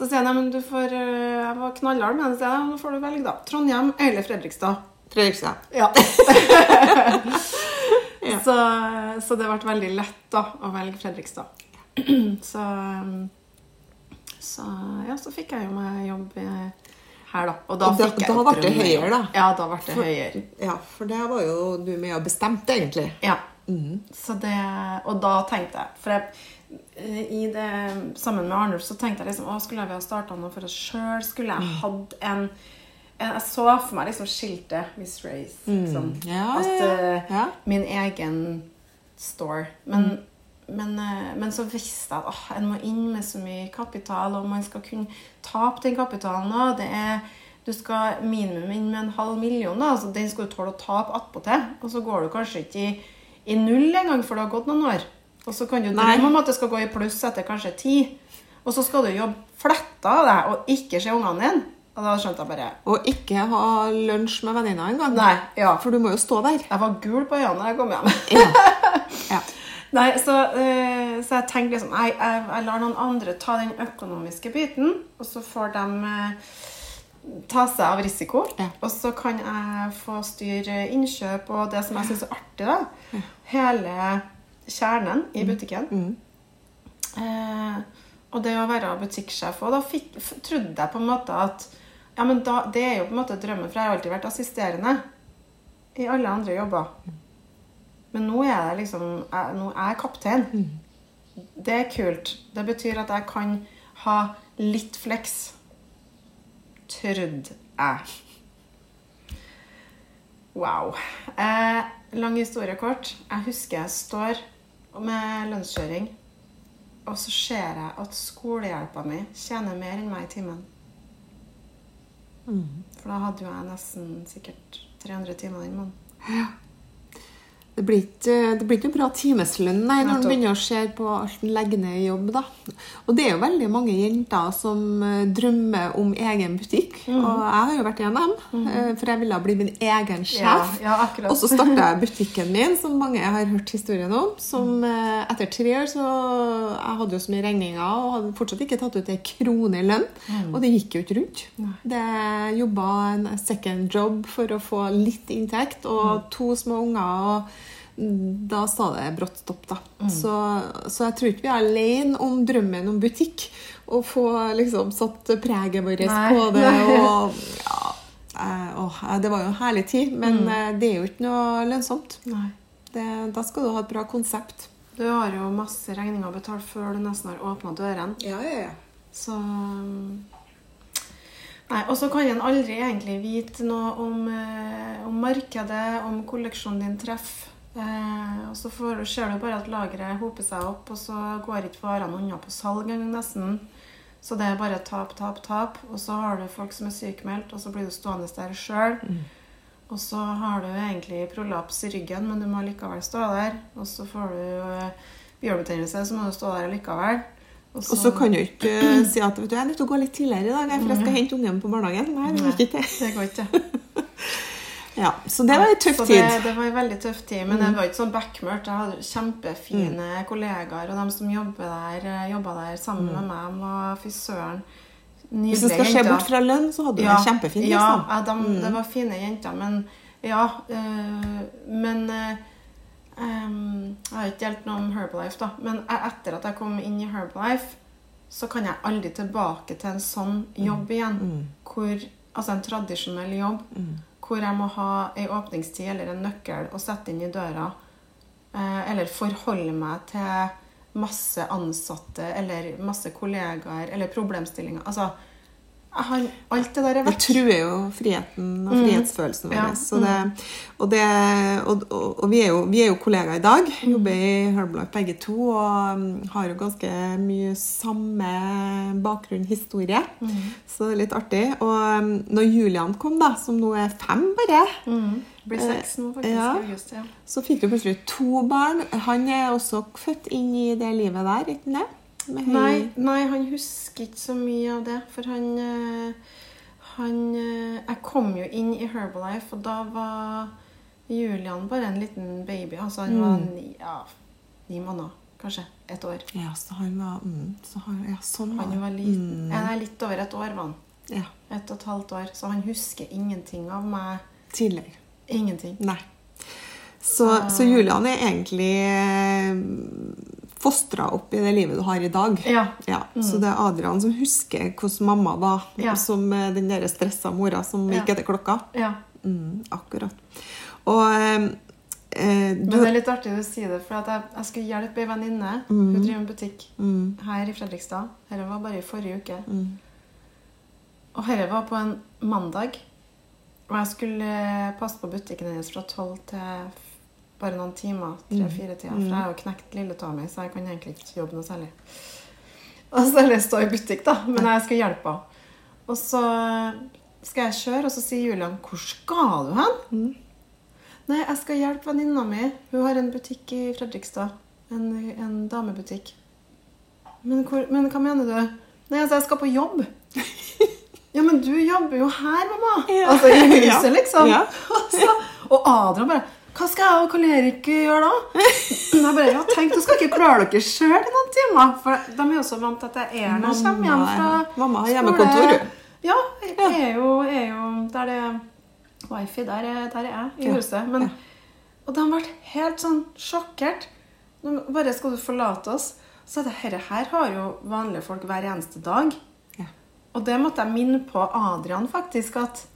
Så sier jeg men du får eh, Jeg var knallhard med henne, så sier jeg, nå får du velge, da. Trondheim eller Fredrikstad. Fredrikstad. Ja. Ja. Så, så det ble veldig lett da, å velge Fredrikstad. Så, så ja, så fikk jeg jo meg jobb i- her, da. Og da, Og da- fikk jeg da ble det høyere, da. Ja, da ble det høyere. Ja, for det var jo du med og bestemte, egentlig. Ja. Så det, og da tenkte jeg For jeg, eh, i det, sammen med Arnulf så tenkte jeg liksom Å, skulle vi ha starta noe for oss sjøl? Skulle jeg hatt en, en Jeg så for meg liksom skiltet Miss Race. Liksom. Ja, At ja, ja. eh, Ja. min egen store. Men, men, eh, men så visste jeg at åh, en må inn med så mye kapital, og man skal kunne tape den kapitalen. Det er du skal minimum inn med en halv million, da, altså den skal du tåle å tape attpåtil. Og så går du kanskje ikke i, i null engang, for det har gått noen år. Og så kan du drømme om at det skal gå i pluss etter kanskje ti. Og så skal du jobbe fletta av deg og ikke se ungene dine. Og da skjønte jeg bare Og ikke ha lunsj med venninna engang. Ja. For du må jo stå der. Jeg var gul på øynene da jeg kom hjem. Ja. ja. Nei, så, øh, så jeg tenkte liksom jeg, jeg, jeg lar noen andre ta den økonomiske biten, og så får de øh, ta seg av risiko. Ja. Og så kan jeg få styre innkjøp og det som jeg syns er artig, da. Hele kjernen i butikken. Eh, og det å være butikksjef. Og da fikk, trodde jeg på en måte at ja, men da, det er jo på en måte drømmen, for jeg har alltid vært assisterende i alle andre jobber. Men nå er jeg liksom jeg, Nå er jeg kaptein. Det er kult. Det betyr at jeg kan ha litt flex. Trodde jeg. Wow. Eh, lang historie kort. Jeg husker jeg står med lønnskjøring, og så ser jeg at skolehjelpa mi tjener mer enn meg i timen. For da hadde jo jeg nesten sikkert 300 timer den måneden. Det blir ikke, det blir ikke bra timeslønn nei, når en begynner å se på alt en legger ned i jobb. da. Og det er jo veldig mange jenter som eh, drømmer om egen butikk. Mm. Og jeg har jo vært i NM, eh, for jeg ville bli min egen sjef. Ja, ja. Og så starta jeg butikken min, som mange har hørt historien om. Som eh, etter tre år så Jeg hadde jo så mye regninger og hadde fortsatt ikke tatt ut ei krone i lønn. Mm. Og det gikk jo ikke rundt. Det jobba en second job for å få litt inntekt, og Mm. to små unger. og da sa det brått stopp, da. Så, så jeg tror ikke vi er alene om drømmen om butikk. Å få liksom satt preget vårt på det. Og ja, eh, det var jo en herlig tid, men mm. det er jo ikke noe lønnsomt. Det, da skal du ha et bra konsept. Du har jo masse regninger å betale før du nesten har åpna dørene. Ja, ja, ja. Så Nei, Og så kan en aldri egentlig vite noe om, eh, om markedet, om kolleksjonen din treffer. Eh, og så får, ser du bare at lageret hoper seg opp, og så går ikke varene unna på salg nesten. Så det er bare tap, tap, tap. Og så har du folk som er sykemeldt, og så blir du stående der sjøl. Og så har du egentlig prolaps i ryggen, men du må likevel stå der. Og så får du eh, bjørnebetennelse, så må du stå der likevel. Og så kan du ikke eh, si at vet du, jeg er nødt til å gå litt tidligere i dag, for jeg skal hente ungen på barnehagen. Nei, det går ikke. Det går ikke. Ja, så det var en tøff tid. Det, det var en veldig tøff tid, men det var ikke sånn backmørkt. Jeg hadde kjempefine kollegaer, og de som jobba der, eh, der sammen med meg, var fy søren. Hvis det skal se bort fra lønn, så hadde du det kjempefint. Ja, Liksom. ja de, det var fine jenter, men ja øh, Men øh, Jeg har ikke delt noe om Herbalife, da. Men e- etter at jeg kom inn i Herbalife, så kan jeg aldri tilbake til en sånn jobb igjen. Hvor, altså en tradisjonell jobb hvor jeg må ha ei åpningstid eller en nøkkel å sette inn i døra. Eh, eller forholde meg til masse ansatte eller masse kollegaer eller problemstillinger. Altså, har, alt det der er Det truer jo friheten og frihetsfølelsen vår. Ja, Så det, og, det, og, og, vi, er jo, vi er jo kollegaer i dag. Jobber i Herbalife begge to og um, har jo ganske mye samme bakgrunn, historie. Så det er litt artig. Og når Julian kom, da, som nå er fem bare, Mm. Blir seks nå, faktisk. ja. august. Ja. så fikk du plutselig to barn. Han er også født inn i det livet der, ikke det? Med høy- Nei, nei, han husker ikke så mye av det. For han, eh, han eh, Jeg kom jo inn i Herbalife, og da var Julian bare en liten baby. Altså han var ni, ja, ni måneder. Kanskje et år. Ja, så han var mm, så han, Ja, sånn var Han var liten. Nei, litt over et år var han. Ja, Et og et halvt år. Så han husker ingenting av meg. tidligere. Ingenting. Nei. Så, så Julian er egentlig fostra opp i det livet du har i dag. Ja. Så det er Adrian som husker hvordan mamma var, Ja. som eh, den der stressa mora som Ja. gikk etter klokka. ja. Mm, akkurat. Og eh, eh, du Men det er litt artig du sier det, for jeg, jeg skulle hjelpe ei venninne. Hun driver en butikk her i Fredrikstad. Dette var bare i forrige uke. Og dette var på en mandag. Og jeg skulle eh, passe på butikken hennes fra tolv til bare noen timer. Tre-fire timer. For jeg har jo knekt lilletåa mi, så jeg kan egentlig ikke jobbe noe særlig. Og så eller stå i butikk, da. Men jeg skal hjelpe henne. Og så skal jeg kjøre, og så sier Julian 'Hvor skal du hen?' Nei, jeg skal hjelpe venninna mi. Hun har en butikk i Fredrikstad. En, en damebutikk. Men, hvor, men hva mener du? Nei, altså, jeg skal på jobb. Ja, men du jobber jo her, mamma. Ja. Altså i huset, Ja. liksom. Ja. Så, og Adrian bare Hva skal jeg og Karl Erik gjøre da? Jeg bare, ja, tenk, Dere skal ikke klare dere sjøl i noen timer. For de er jo så vant til at jeg er når jeg kommer hjem fra mamma har hjemmekontor, jo. Ja, jeg er jo, er jo Der det er wifi, der er, der er jeg i huset. Men. Og de ble helt sånn sjokkert. Bare skal du forlate oss. Så det her, her har jo vanlige folk hver eneste dag. Og det måtte jeg minne på Adrian, faktisk. at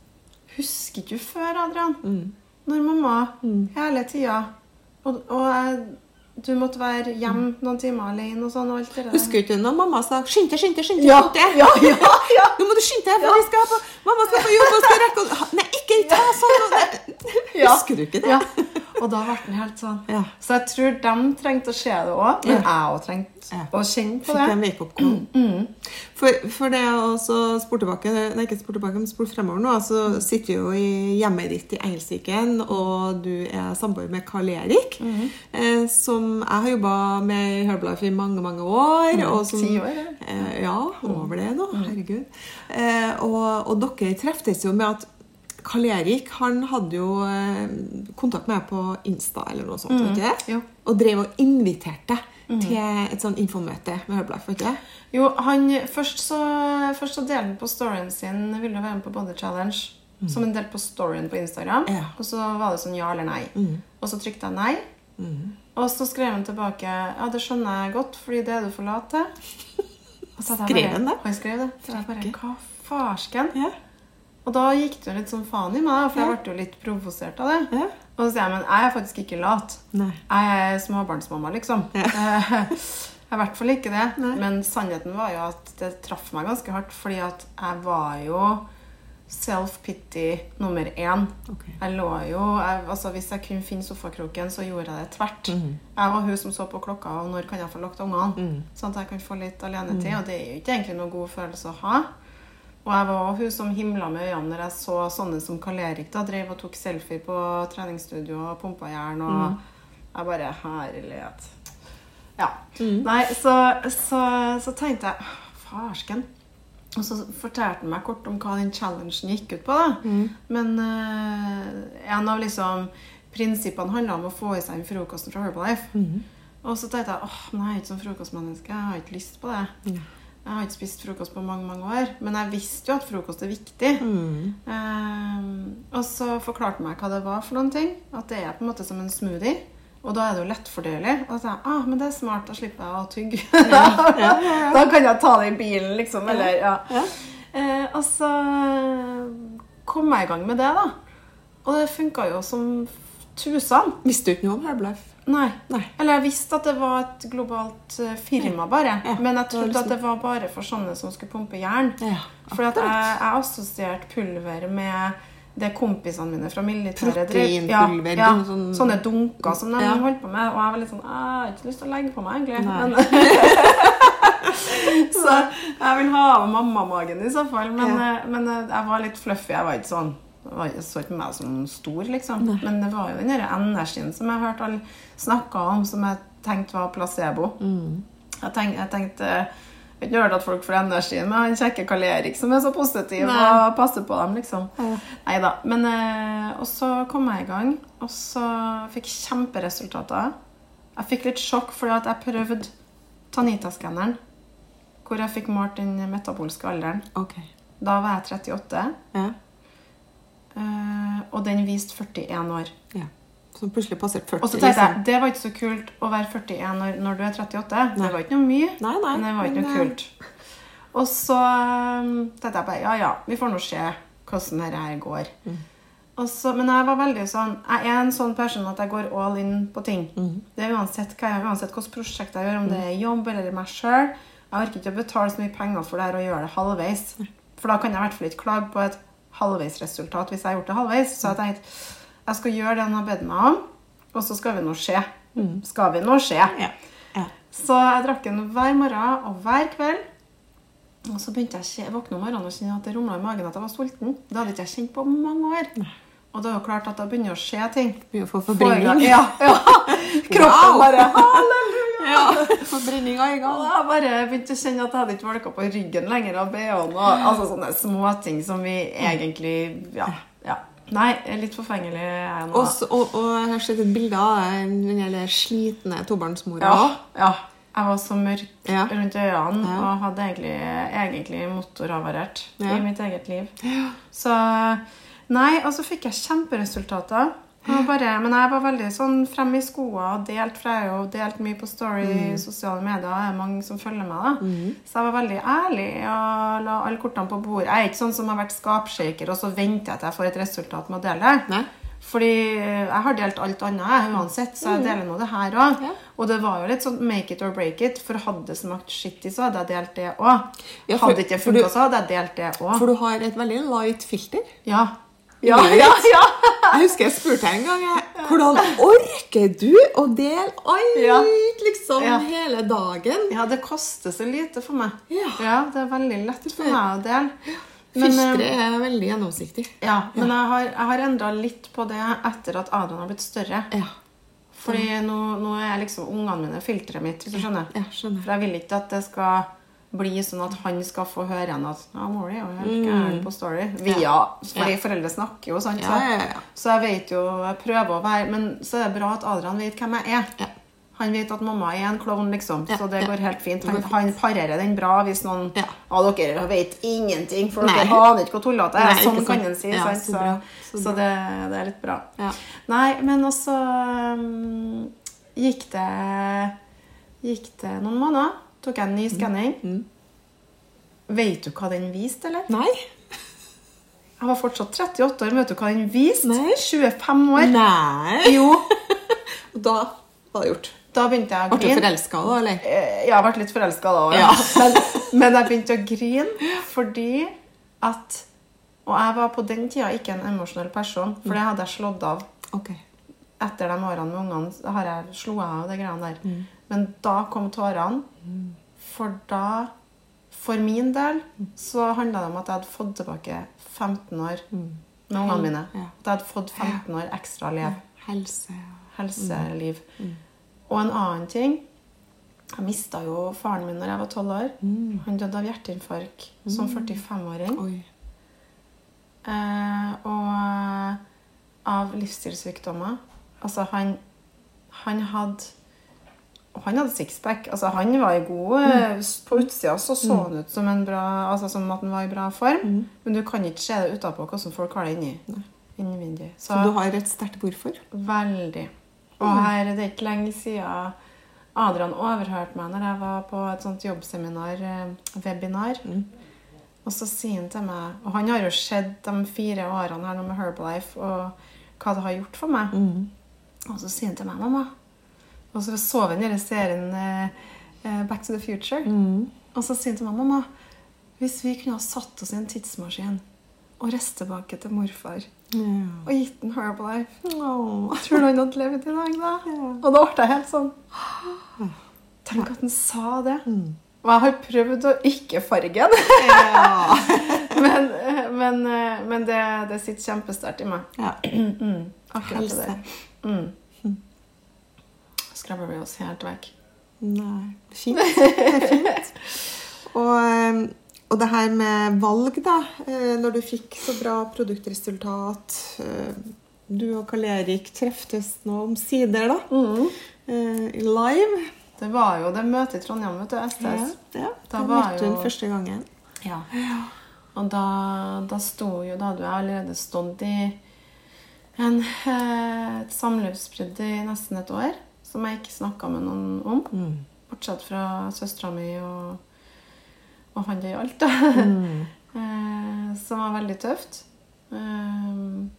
Husker ikke du før, Adrian? Mm. Når mamma hele tida Og, og du måtte være hjemme noen timer alene og sånn. og alt det der. Husker du ikke når mamma sa 'skynd deg, skynd deg', skynd deg, Ja, ja, ja, ja. Nå må du skynde deg, for vi skal på, mamma skal på jobb og skal rekke Nei, ikke ta sånn! Ja. Husker du ikke det? Og da ble den helt sånn. Ja. Så jeg tror de trengte å se det òg. Men jeg òg trengte å kjenne på Fikk en det. wake-up call. For, for det også spor tilbake, nei, ikke spor tilbake, men spor fremover nå, så sitter vi jo i hjemmet ditt i Eilsiken, og du er samboer med Karl Erik, eh, som jeg har jobba med i Herbalife i mange, mange år. og som, ti år, ja. Eh, ja, over det nå. Herregud. Eh, og, og dere treftes jo med at Karl Erik han hadde jo eh, kontakt med meg på Insta eller noe sånt. vet du det? jo. Og drev og inviterte til et sånn infomøte med Herbalife. vet du? Jo, han, først så, først så delte han på storyen sin Ville være med på Body Challenge. Som en del på storyen på Instagram. Ja. Og så var det sånn ja eller nei. Og så trykte jeg nei. Og så skrev han tilbake Ja, det skjønner jeg godt, fordi det er du for lat til. Skrev han det? Han skrev det. Så jeg bare Hva farsken? Ja. Og da gikk det jo litt sånn faen i meg, for jeg ble jo litt provosert av det. Ja. Og så sier jeg men jeg er faktisk ikke lat. Nei. Jeg er småbarnsmamma, liksom. Ja. Jeg er i hvert fall ikke det. Nei. Men sannheten var jo at det traff meg ganske hardt, fordi at jeg var jo self-pity nummer én. Okay. Jeg lå jo jeg, altså Hvis jeg kunne finne sofakroken, så gjorde jeg det tvert. Mhm. Jeg var hun som så på klokka, og når kan jeg få lukta ungene? mm. Sånn at jeg kan få litt alenetid. Og det er jo ikke egentlig noe god følelse å ha. Og jeg var også hun som himla med øynene når jeg så sånne som Karl Erik da drev og tok selfie på treningsstudio og pumpa jern. Og jeg bare Herlighet. Ja. Nei, så, så, så tenkte jeg Farsken. Og så fortalte han meg kort om hva den challengen gikk ut på. da. Men uh, en av liksom prinsippene handla om å få i seg den frokosten fra Herbalife. Og så tenkte jeg åh, men jeg er ikke sånn frokostmenneske. Jeg har ikke lyst på det. Jeg har ikke spist frokost på mange mange år. Men jeg visste jo at frokost er viktig. Mm. Eh, og så forklarte han meg hva det var for noen ting. At det er på en måte som en smoothie. Og da er det jo lettfordelig. Og så sa jeg ah, men det er smart, da slipper jeg å tygge. da kan jeg ta det i bilen, liksom. Eller, ja. Eh, og så kom jeg i gang med det, da. Og det funka jo som tusen. Visste du ikke noe om Herbalife? Nei. Nei. Eller jeg visste at det var et globalt eh, firma, bare. Ja. Men jeg trodde liksom- at det var bare for sånne som skulle pumpe jern. Ja, For jeg, jeg assosierte pulver med det kompisene mine fra militæret Proteinpulver, Ja, ja, sånn- Sånne dunker som de Ja. holdt på med. Og jeg var litt sånn Jeg har ikke lyst til å legge på meg, egentlig. Men, så jeg vil ha mammamagen i så fall. Men, Ja. eh, men eh, jeg var litt fluffy. Jeg var ikke sånn jeg så ikke meg som stor, liksom. Men det var jo den energien som jeg hørte alle snakka om, som jeg tenkte var placebo. Jeg, tenk, jeg tenkte Jeg ikke hørt at folk får energi med han kjekke Karl Erik som er så positiv Nei. og passer på dem, liksom. Ja. Nei da. Men eh, Og så kom jeg i gang, og så fikk kjemperesultater. Jeg fikk litt sjokk fordi at jeg prøvde Tanita-skanneren, hvor jeg fikk målt den metabolske alderen. Okay. Da var jeg 38, Ja. eh, og den viste 41 år. ja. Så plutselig passerte 40. Og så tenkte jeg det var ikke så kult å være 41 når, når du er 38. Nei. Det var ikke noe mye. Nei, nei, men det var ikke noe eh, kult. Og så um, tenkte jeg bare ja, ja, vi får nå se hvordan dette her går. Mm. Og så, men jeg var veldig sånn Jeg er en sånn person at jeg går all in på ting. Mm. Det er uansett hva jeg uansett hvilket prosjekt jeg gjør, om det er jobb eller meg sjøl. Jeg orker ikke å betale så mye penger for det her og gjøre det halvveis. For da kan jeg i hvert fall ikke klage på et halvveisresultat hvis jeg har gjort det halvveis. Så jeg tenkte jeg skal gjøre det han har bedt meg om, og så skal vi nå se. Skal vi nå se. Mm. Ja. Ja. Så jeg drakk den hver morgen og hver kveld. Og så begynte jeg å våkne om morgenen og kjenne at det rumla i magen at jeg var sulten. Det hadde ikke jeg kjent på mange år. Og det er jo klart at da begynner å skje ting. Begynner å få forbrenning. Ja, ja. Kroppen bare halleluja! Ja, Forbrenninga i Og gang. jeg bare begynte å kjenne at jeg hadde ikke valka på ryggen lenger av BH-en. og Altså sånne småting som vi egentlig Ja. Nei, litt forfengelig er jeg nå. Også, og, og jeg har sett et bilde av den der slitne tobarnsmora. Ja, ja. Jeg var så mørk Ja. rundt øynene Ja. og hadde egentlig, egentlig motorhavarert i mitt eget liv. Så Nei, og så fikk jeg kjemperesultater. Bare, men jeg var veldig sånn frem i skoa og delt, for jeg har jo delt mye på Story i sosiale medier. Det er mange som følger meg. da. Så jeg var veldig ærlig og la alle kortene på bordet. Jeg er ikke sånn som har vært skapshaker, og så venter jeg til jeg får et resultat med å dele det. Fordi jeg har delt alt annet uansett, så jeg deler nå det her òg. Ja. Og det var jo litt sånn make it or break it, for hadde det smakt skittig, så hadde jeg delt det òg. Ja, hadde ikke funka, så hadde jeg delt det òg. For du har et veldig light filter. Ja. Ja, ja, ja. Jeg husker jeg spurte en gang hvordan orker du å dele alt Ja. liksom Ja. hele dagen? ja, det koster så lite for meg. Ja. det er veldig lett for meg å dele. Men, eh, er veldig gjennomsiktig. ja, men jeg har, jeg har endra litt på det etter at Adrian har blitt større. Ja. Fordi nå, nå er liksom ungene mine filteret mitt, hvis du skjønner. Ja, skjønner. For jeg vil ikke at det skal bli sånn at han skal få høre igjen at ja, Mori er jo helt gæren på Story. Via, fordi Ja. foreldre snakker jo, sant? Ja, ja, ja. Så jeg vet jo, jeg prøver å være Men så er det bra at Adrian vet hvem jeg er. Ja. Han vet at mamma er en klovn, liksom. Ja, Så det ja. går helt fint. Han, han parerer den bra hvis noen Ja. Ah, dere vet ingenting, for Nei. dere aner ikke hvor tullete det er. Sånn kan en si. Ja, så Så, så så, det, det er litt bra. Ja. Nei, men også um, gikk det, gikk det noen måneder. Tok jeg en ny skanning. Vet du hva den viste, eller? Nei. Jeg var fortsatt 38 år. Vet du hva den viste? Nei. 25 år. Nei. Jo. Da var det gjort. Da begynte jeg å grine. Ble du forelska da, eller? Eh, Ja, jeg ble litt forelska da òg. Ja. Men, men jeg begynte å grine fordi at Og jeg var på den tida ikke en emosjonell person, for det hadde jeg slått av. Ok. Etter de årene med ungene har jeg slo av de greiene der. Men da kom tårene. For da, for min del, så handla det om at jeg hadde fått tilbake 15 år med ungene mine. At jeg hadde fått 15 år ekstra liv. Helse. helseliv. Og en annen ting Jeg mista jo faren min når jeg var 12 år. Han døde av hjerteinfarkt som 45-åring. Oi. Eh, og eh, av livsstilssykdommer. Altså, han, han hadde og han hadde sixpack. Altså, han var i god mm. På utsida så så han ut som, en bra, altså, som at han var i bra form. Men du kan ikke se det utapå hvordan folk har det inni. Innvendig. Så du har et sterkt hvorfor? Veldig. Og her er det ikke lenge siden Adrian overhørte meg når jeg var på et sånt jobbseminar, webinar. webinar. Og så sier han til meg Og han har jo sett de fire årene her nå med Herbalife og hva det har gjort for meg. Og så sier han til meg, 'Mamma' Og så så vi den serien eh, eh, Back to the Future. Og så sier hun til meg, 'Mamma, hvis vi kunne ha satt oss i en tidsmaskin og reist tilbake til morfar og gitt den Herbalife Åh. Tror du han hadde levd i dag, da? Og da ble jeg helt sånn Tenk at han sa det. Og jeg har prøvd å ikke farge den. Ja. men men, men det, det sitter kjempesterkt i meg. ja. Mm, akkurat Helse. det der. Mm. Skrabber vi oss helt vekk. Nei, fint. Det er fint. Og, eh, og det her med valg, da. eh, Når du fikk så bra produktresultat eh, Du og Karl Erik treftes nå omsider, da. Mm. Live. Det var jo det møtet i Trondheim, vet du, STS. ja. Da Da var møtte hun jo- første gangen. Ja. Og da, da sto jo Da hadde jeg allerede stått i en, eh, et samlivsbrudd i nesten et år, som jeg ikke snakka med noen om. Bortsett fra søstera mi og, og han det gjaldt, da. eh, som var veldig tøft. Um,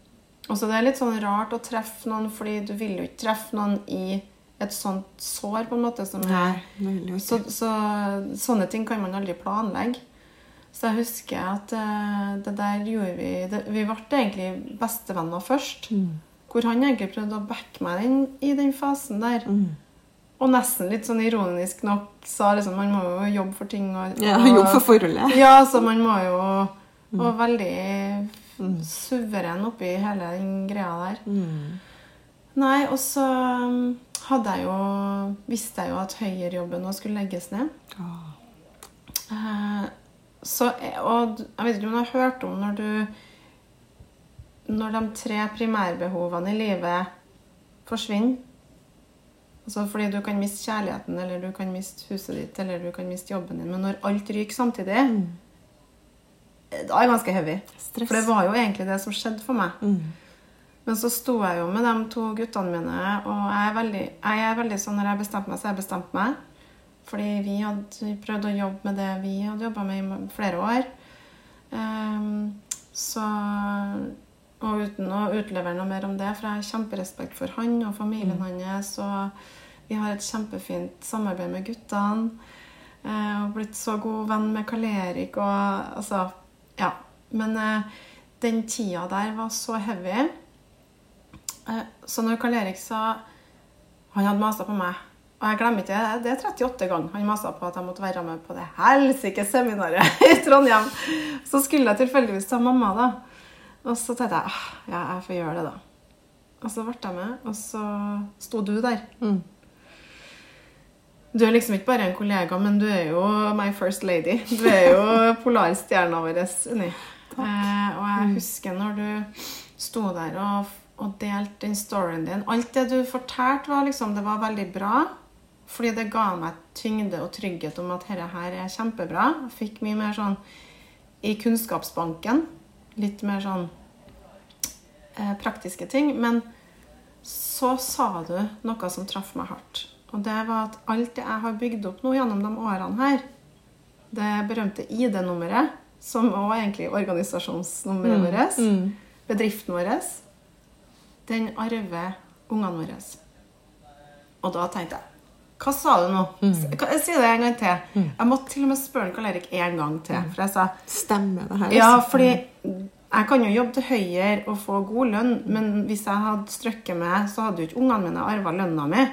og så det er litt sånn rart å treffe noen, fordi du vil jo ikke treffe noen i et sånt sår, på en måte. som er Nei, jo så, så sånne ting kan man aldri planlegge. Så jeg husker at eh, det der gjorde vi det, Vi ble egentlig bestevenner først. Hvor han egentlig prøvde å backe meg den, i den fasen der. Og nesten litt sånn ironisk nok sa liksom man må jo jobbe for ting. Og, Ja, og- jobb for forholdet. Ja, så man må jo Og veldig suveren oppi hele den greia der. Nei, og så um, hadde jeg jo visste jeg jo at høyerjobben nå skulle legges ned. Eh, så, og jeg vet ikke om du har hørt om når du Når de tre primærbehovene i livet forsvinner. Altså fordi du kan miste kjærligheten, eller du kan miste huset ditt, eller du kan miste jobben din. Men når alt ryker samtidig, da er det ganske heavy. Stress. For det var jo egentlig det som skjedde for meg. Men så sto jeg jo med de to guttene mine, og jeg er veldig, jeg er veldig sånn når jeg bestemte meg, så jeg bestemt meg. Fordi vi hadde prøvd å jobbe med det vi hadde jobba med i flere år. Um, så Og uten å utlevere noe mer om det, for jeg har kjemperespekt for han og familien hans. Og vi har et kjempefint samarbeid med guttene. Eh, og blitt så god venn med Karl Erik og altså Ja. Men eh, den tida der var så heavy. Eh, Så når Karl Erik sa Han hadde masa på meg. Og jeg glemmer ikke det. Det er 38 ganger han masa på at jeg måtte være med på det helsike seminaret i Trondheim. Så skulle jeg tilfeldigvis ta mamma, da. Og så tenkte jeg ah, ja, jeg får gjøre det, da. Og så ble jeg med, og så sto du der. Du er liksom ikke bare en kollega, men du er jo my first lady. Du er jo polarstjerna vår, Unni. Eh, og jeg husker når du sto der og, og delte den storyen din. Alt det du fortalte, var liksom, det var veldig bra. Fordi det ga meg tyngde og trygghet om at dette her er kjempebra. Jeg fikk mye mer sånn i kunnskapsbanken. Litt mer sånn eh, praktiske ting. Men så sa du noe som traff meg hardt. Og det var at alt det jeg har bygd opp nå gjennom de årene her, det berømte ID-nummeret, som òg egentlig er organisasjonsnummeret vårt, bedriften vår, den arver ungene våre. Og da tenkte jeg Hva sa du nå? Mm. Jeg det en gang til. Jeg måtte til og med spørre Karl Erik en gang til. For jeg sa Stemmer det her? ja, altså? fordi jeg kan jo jobbe til høyere og få god lønn, men hvis jeg hadde strøkket med, så hadde jo ikke ungene mine arva lønna mi.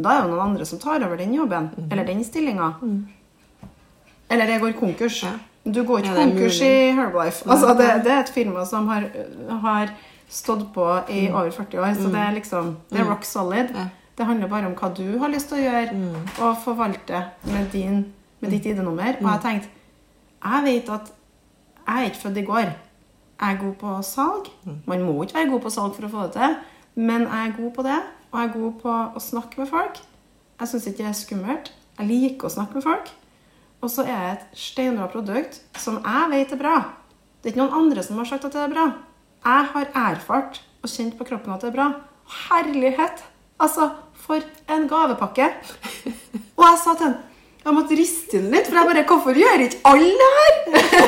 Da er det jo noen andre som tar over den jobben. Eller den stillinga. Eller jeg går konkurs. Ja. Du går ikke Ja, konkurs mulig. i Herbalife. Altså, det, det er et firma som har, har stått på i over 40 år, så det er liksom Det er rock solid. Ja. Det handler bare om hva du har lyst til å gjøre, og forvalte med, din, med ditt ID-nummer. Og jeg tenkte Jeg vet at jeg er ikke født i går. Jeg er god på salg. Man må ikke være god på salg for å få det til, men jeg er god på det. Og jeg er god på å snakke med folk. Jeg syns ikke det er skummelt. Jeg liker å snakke med folk. Og så er jeg et steinbra produkt som jeg vet er bra. Det er ikke noen andre som har sagt at det er bra. Jeg har erfart og kjent på kroppen at det er bra. Herlighet! Altså, for en gavepakke. Og jeg sa til han jeg måtte riste den litt, for jeg bare Hvorfor gjør ikke alle det her?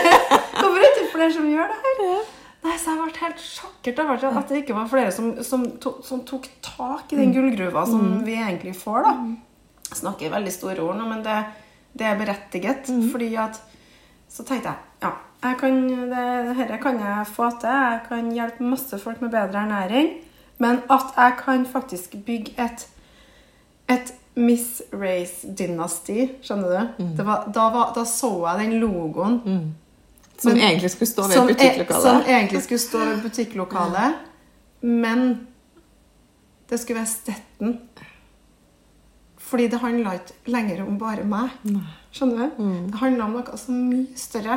Hvorfor er det ikke flere som gjør det her? Nei, så Jeg ble helt sjokkert over at det ikke var flere som, som, to, som tok tak i den gullgruva som vi egentlig får. da. Jeg snakker i veldig store ord nå, men det, det er berettiget. fordi at Så tenkte jeg ja, jeg kan, det, dette kan jeg få til. Jeg kan hjelpe masse folk med bedre ernæring. Men at jeg kan faktisk bygge et, et Miss Race-dynasti, skjønner du? Det var, da, var, da så jeg den logoen Som Men- egentlig skulle stå ved som, e- butikklokalet? som egentlig skulle stå ved butikklokalet. Men det skulle være Stetten. Fordi det handla ikke lenger om bare meg. Skjønner du? Det handla om noe så mye større.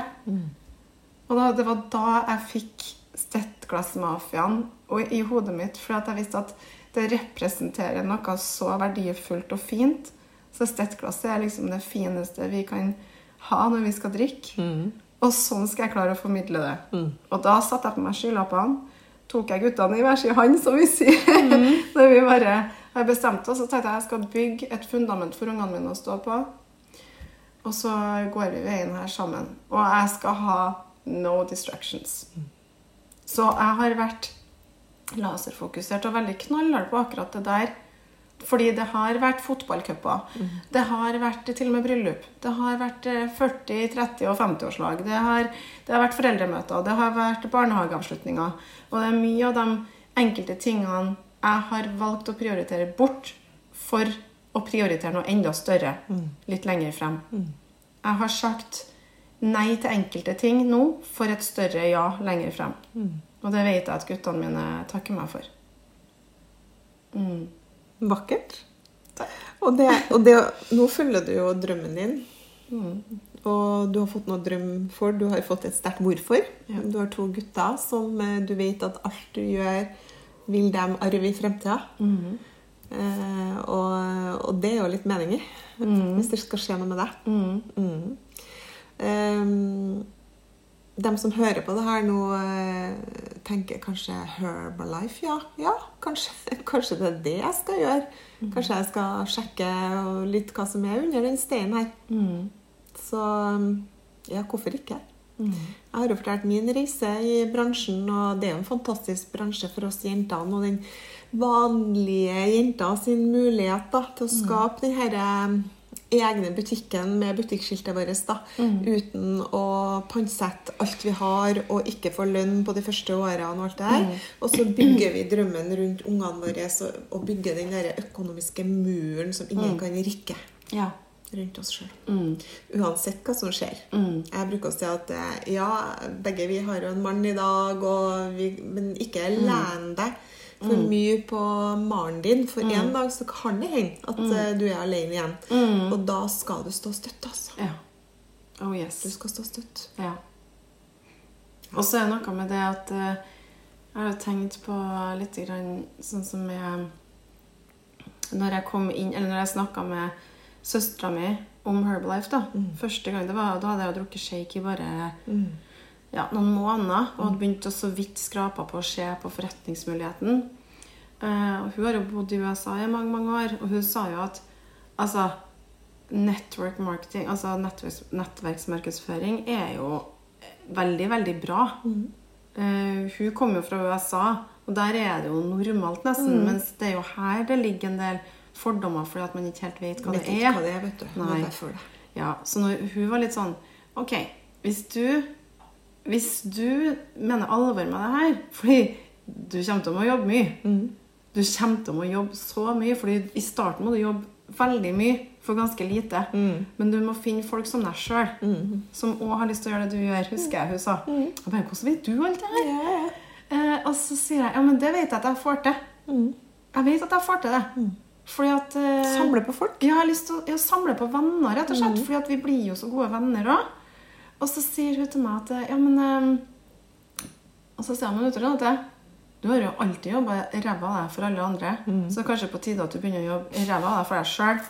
Og da, det var da jeg fikk Stettglassmafiaen og i hodet mitt, for jeg visste at det representerer noe så verdifullt og fint. Så Stettglasset er liksom det fineste vi kan ha når vi skal drikke. Og sånn skal jeg klare å formidle det. Og da satte jeg på meg skylappene. Tok jeg guttene i hver sin hånd, som vi sier. Når vi bare har bestemt oss, så tenkte jeg jeg skal bygge et fundament for ungene mine å stå på. Og så går vi veien her sammen. Og jeg skal ha no distractions. Så jeg har vært laserfokusert og veldig knallhard på akkurat det der. Fordi det har vært fotballcuper. Det har vært til og med bryllup. Det har vært eh, 40-, 30- og 50-årslag. Det, det har vært foreldremøter. Det har vært barnehageavslutninger. Og det er mye av de enkelte tingene jeg har valgt å prioritere bort for å prioritere noe enda større litt lenger frem. Jeg har sagt nei til enkelte ting nå for et større ja lenger frem. Og det vet jeg at guttene mine takker meg for. Vakkert. Og, det, og det, nå følger du jo drømmen din. Og du har fått noe drøm for. Du har fått et sterkt hvorfor. Ja. Du har to gutter som eh, du vet at alt du gjør, vil dem arve i fremtida. Eh, og, og det er jo litt meninger, hvis det skal skje noe med deg. Mm. Um, de som hører på det her nå, eh, tenker kanskje Herbalife. Ja, ja kanskje, kanskje det er det jeg skal gjøre. Kanskje jeg skal sjekke litt hva som er under den steinen her. Så ja, hvorfor ikke? Jeg har jo fortalt min reise i bransjen, og det er jo en fantastisk bransje for oss jentene. Og den vanlige jenta sin mulighet da, til å skape den herre egne butikken med butikkskiltet vårt, da, uten å pantsette alt vi har, og ikke få lønn på de første årene. Og alt det der. Og så bygger vi drømmen rundt ungene våre og, og bygger den der økonomiske muren som ingen kan rikke Ja. rundt oss sjøl. Uansett hva som skjer. Jeg bruker å si at eh, ja, begge vi har jo en mann i dag, og vi, men ikke len deg for mye på maren din. For en dag så kan det hende at mm. du er alene igjen. Og da skal du stå støtt, altså. ja. Oh yes. Du skal stå støtt. Ja. Og så er det noe med det at eh, jeg har tenkt på litt grann sånn som jeg Når jeg kom inn, eller når jeg snakka med søstera mi om Herbalife da, Første gang det var, da hadde jeg jo drukket shake i bare ja, noen måneder og hadde begynt å så vidt skrapa på å se på forretningsmuligheten. Uh, hun har jo bodd i USA i mange, mange år, og hun sa jo at altså Network marketing, altså nettverks, nettverksmarkedsføring, er jo veldig, veldig bra. Eh, hun kom jo fra USA, og der er det jo normalt nesten. Mens det er jo her det ligger en del fordommer fordi at man ikke helt vet hva Vet det ikke er. hva det er, vet du. Det er Nei. derfor det. Ja, så når hun var litt sånn Ok, hvis du Hvis du mener alvor med det her Fordi du kommer til å jobbe mye. Mm. Du kommer til å jobbe så mye, fordi i starten må du jobbe veldig mye for ganske lite. Mm. Men du må finne folk som deg sjøl, som òg har lyst til å gjøre det du gjør. Husker jeg hun sa. Mm. Jeg bare, Hvordan vet du alt det her? Ja. Eh, og så sier jeg ja, men det vet jeg at jeg får til. Mm. Jeg vet at jeg får til det. Fordi at eh, Samle på folk. ja, jeg har lyst til å ja, samle på venner, rett og Mm. slett. Fordi at vi blir jo så gode venner òg. Og så sier hun til meg at ja, men eh, Og så sier hun utover at du har jo alltid jobba ræva av deg for alle andre. Mm. Så det er kanskje på tide at du begynner å jobbe ræva av deg for deg sjøl.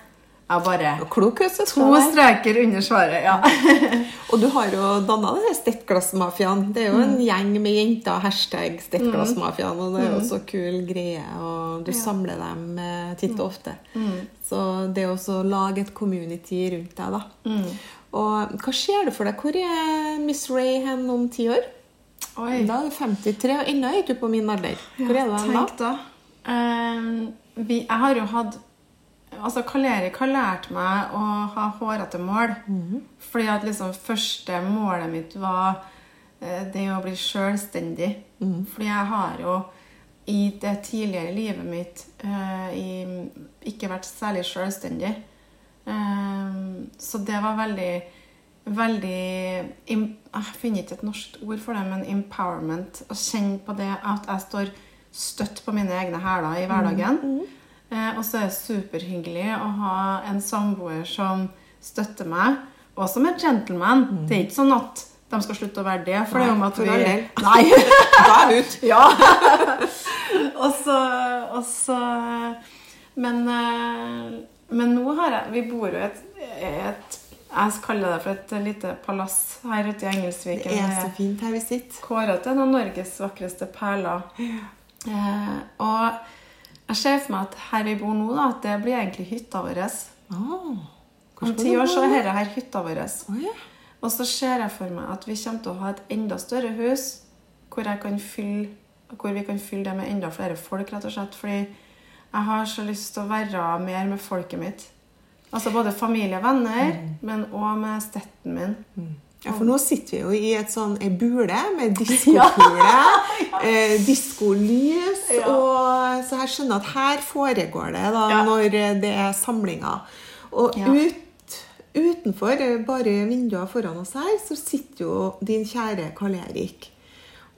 Jeg bare klok To streker under svaret, ja. Og du har jo danna denne Stettglassmafiaen. Det er jo Mm. en gjeng med jenter. Hashtag Stettglassmafiaen. Og det er jo så kul greie. Og du samler dem eh, titt Mm. og ofte. Så det å lage et community rundt deg, da. Mm. Og hva ser du for deg? Hvor er Miss Ray hen om ti år? Oi. Da er du 53, og ennå er du på min alder. Hvor er du hen da? Da. Uh, vi, jeg har jo hatt Altså, Karl Erik har lært meg å ha hårete mål. Fordi at liksom første målet mitt var uh, det å bli sjølstendig. Fordi jeg har jo i det tidligere livet mitt uh, i, ikke vært særlig sjølstendig. Ehm, så det var veldig Veldig Jeg finner ikke et norsk ord for det, men empowerment. Å kjenne på det at jeg står støtt på mine egne hæler i hverdagen. Eh, og så er det superhyggelig å ha en samboer som støtter meg, og som er gentleman. Det er ikke sånn at de skal slutte å være det, for det er jo med at vi. Nei. Da er ute. Ja. og så, og så men, eh, men nå har jeg Vi bor jo i et, et Jeg kaller det for et lite palass her ute i Engelsviken. Det er så fint her vi sitter. kåret til en av Norges vakreste perler. Eh, og jeg ser for meg at her vi bor nå, da, at det blir egentlig hytta vår. Oh, Om ti år så er dette her hytta vår. Oh, ja. Og så ser jeg for meg at vi kommer til å ha et enda større hus hvor, jeg kan fylle, hvor vi kan fylle det med enda flere folk, rett og slett. Fordi jeg har så lyst til å være mer med folket mitt. Altså både familie og venner, Mm. men òg med stetten min. Ja, for nå sitter vi jo i et sånn ei bule med diskokule, eh, diskolys, Ja. og så jeg skjønner at her foregår det da Ja. når det er samlinger. Og Ja. ut, utenfor, eh, bare vinduene foran oss her, så sitter jo din kjære Karl Erik.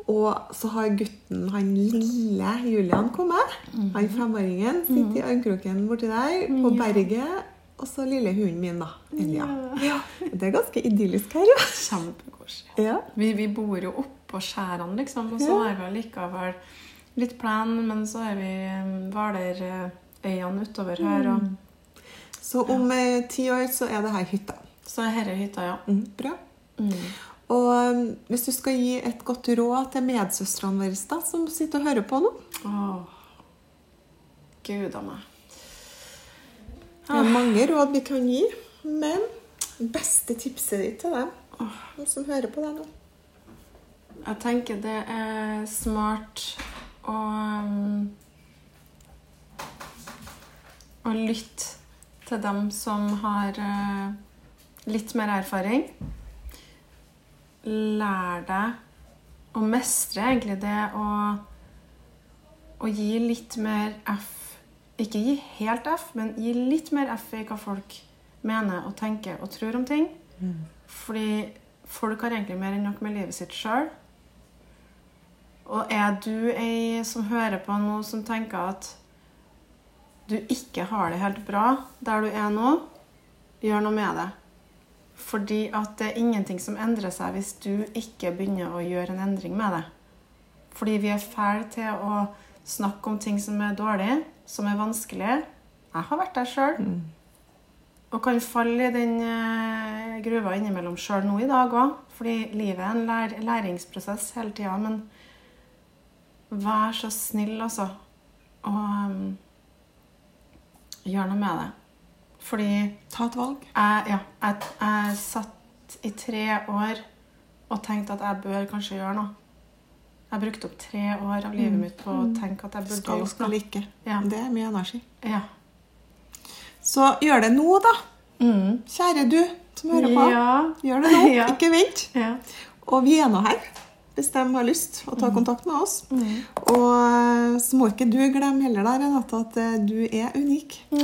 Og så har gutten, han lille Julian, kommet. Mm. Han femåringen sitter i armkroken borti der, på berget. Og så lille hunden min, da. Elia. Ja. Det er ganske idyllisk her, ja. Kjempekoselig. ja. Vi, vi bor jo oppå skjærene, liksom, og så Ja. har vi allikevel litt plen, men så er vi um, Hvalerøyene utover her, og Så om ja. ti år så er det her hytta. så er dette hytta, ja. Mm, bra. Og um, hvis du skal gi et godt råd til medsøstrene våre da, som sitter og hører på nå Åh. Gud a meg. Det er mange råd vi kan gi, men beste tipset ditt til dem de som hører på deg nå Jeg tenker det er smart å um, Å lytte til dem som har eh, litt mer erfaring. Lær deg å mestre egentlig det å, å gi litt mer F. Ikke gi helt F, men gi litt mer F i hva folk mener og tenker og tror om ting. Fordi folk har egentlig mer enn nok med livet sitt sjøl. Og er du ei som hører på nå, som tenker at du ikke har det helt bra der du er nå, gjør noe med det. Fordi at det er ingenting som endrer seg hvis du ikke begynner å gjøre en endring med det. Fordi vi er fæle til å snakke om ting som er dårlig, som er vanskelig. Jeg har vært der sjøl. Og kan falle i den eh, gruva innimellom sjøl nå i dag òg. Fordi livet er en lær læringsprosess hele tida. Men vær så snill, altså. Og um, gjør noe med det. Fordi Ta et valg. jeg, ja, jeg, jeg satt i tre år og tenkte at jeg bør kanskje gjøre noe. Jeg brukte opp tre år av livet mitt på å tenke at jeg burde Skal og noe. skal ikke. Ja. Det er mye energi. Ja. Så gjør det nå, da. Kjære du som hører på. Ja. Gjør det nå, ikke vent. Ja. Og vi er nå her hvis de har lyst å ta kontakt med oss. Og eh, så må ikke du glemme heller der, Renate, at du er unik. Å,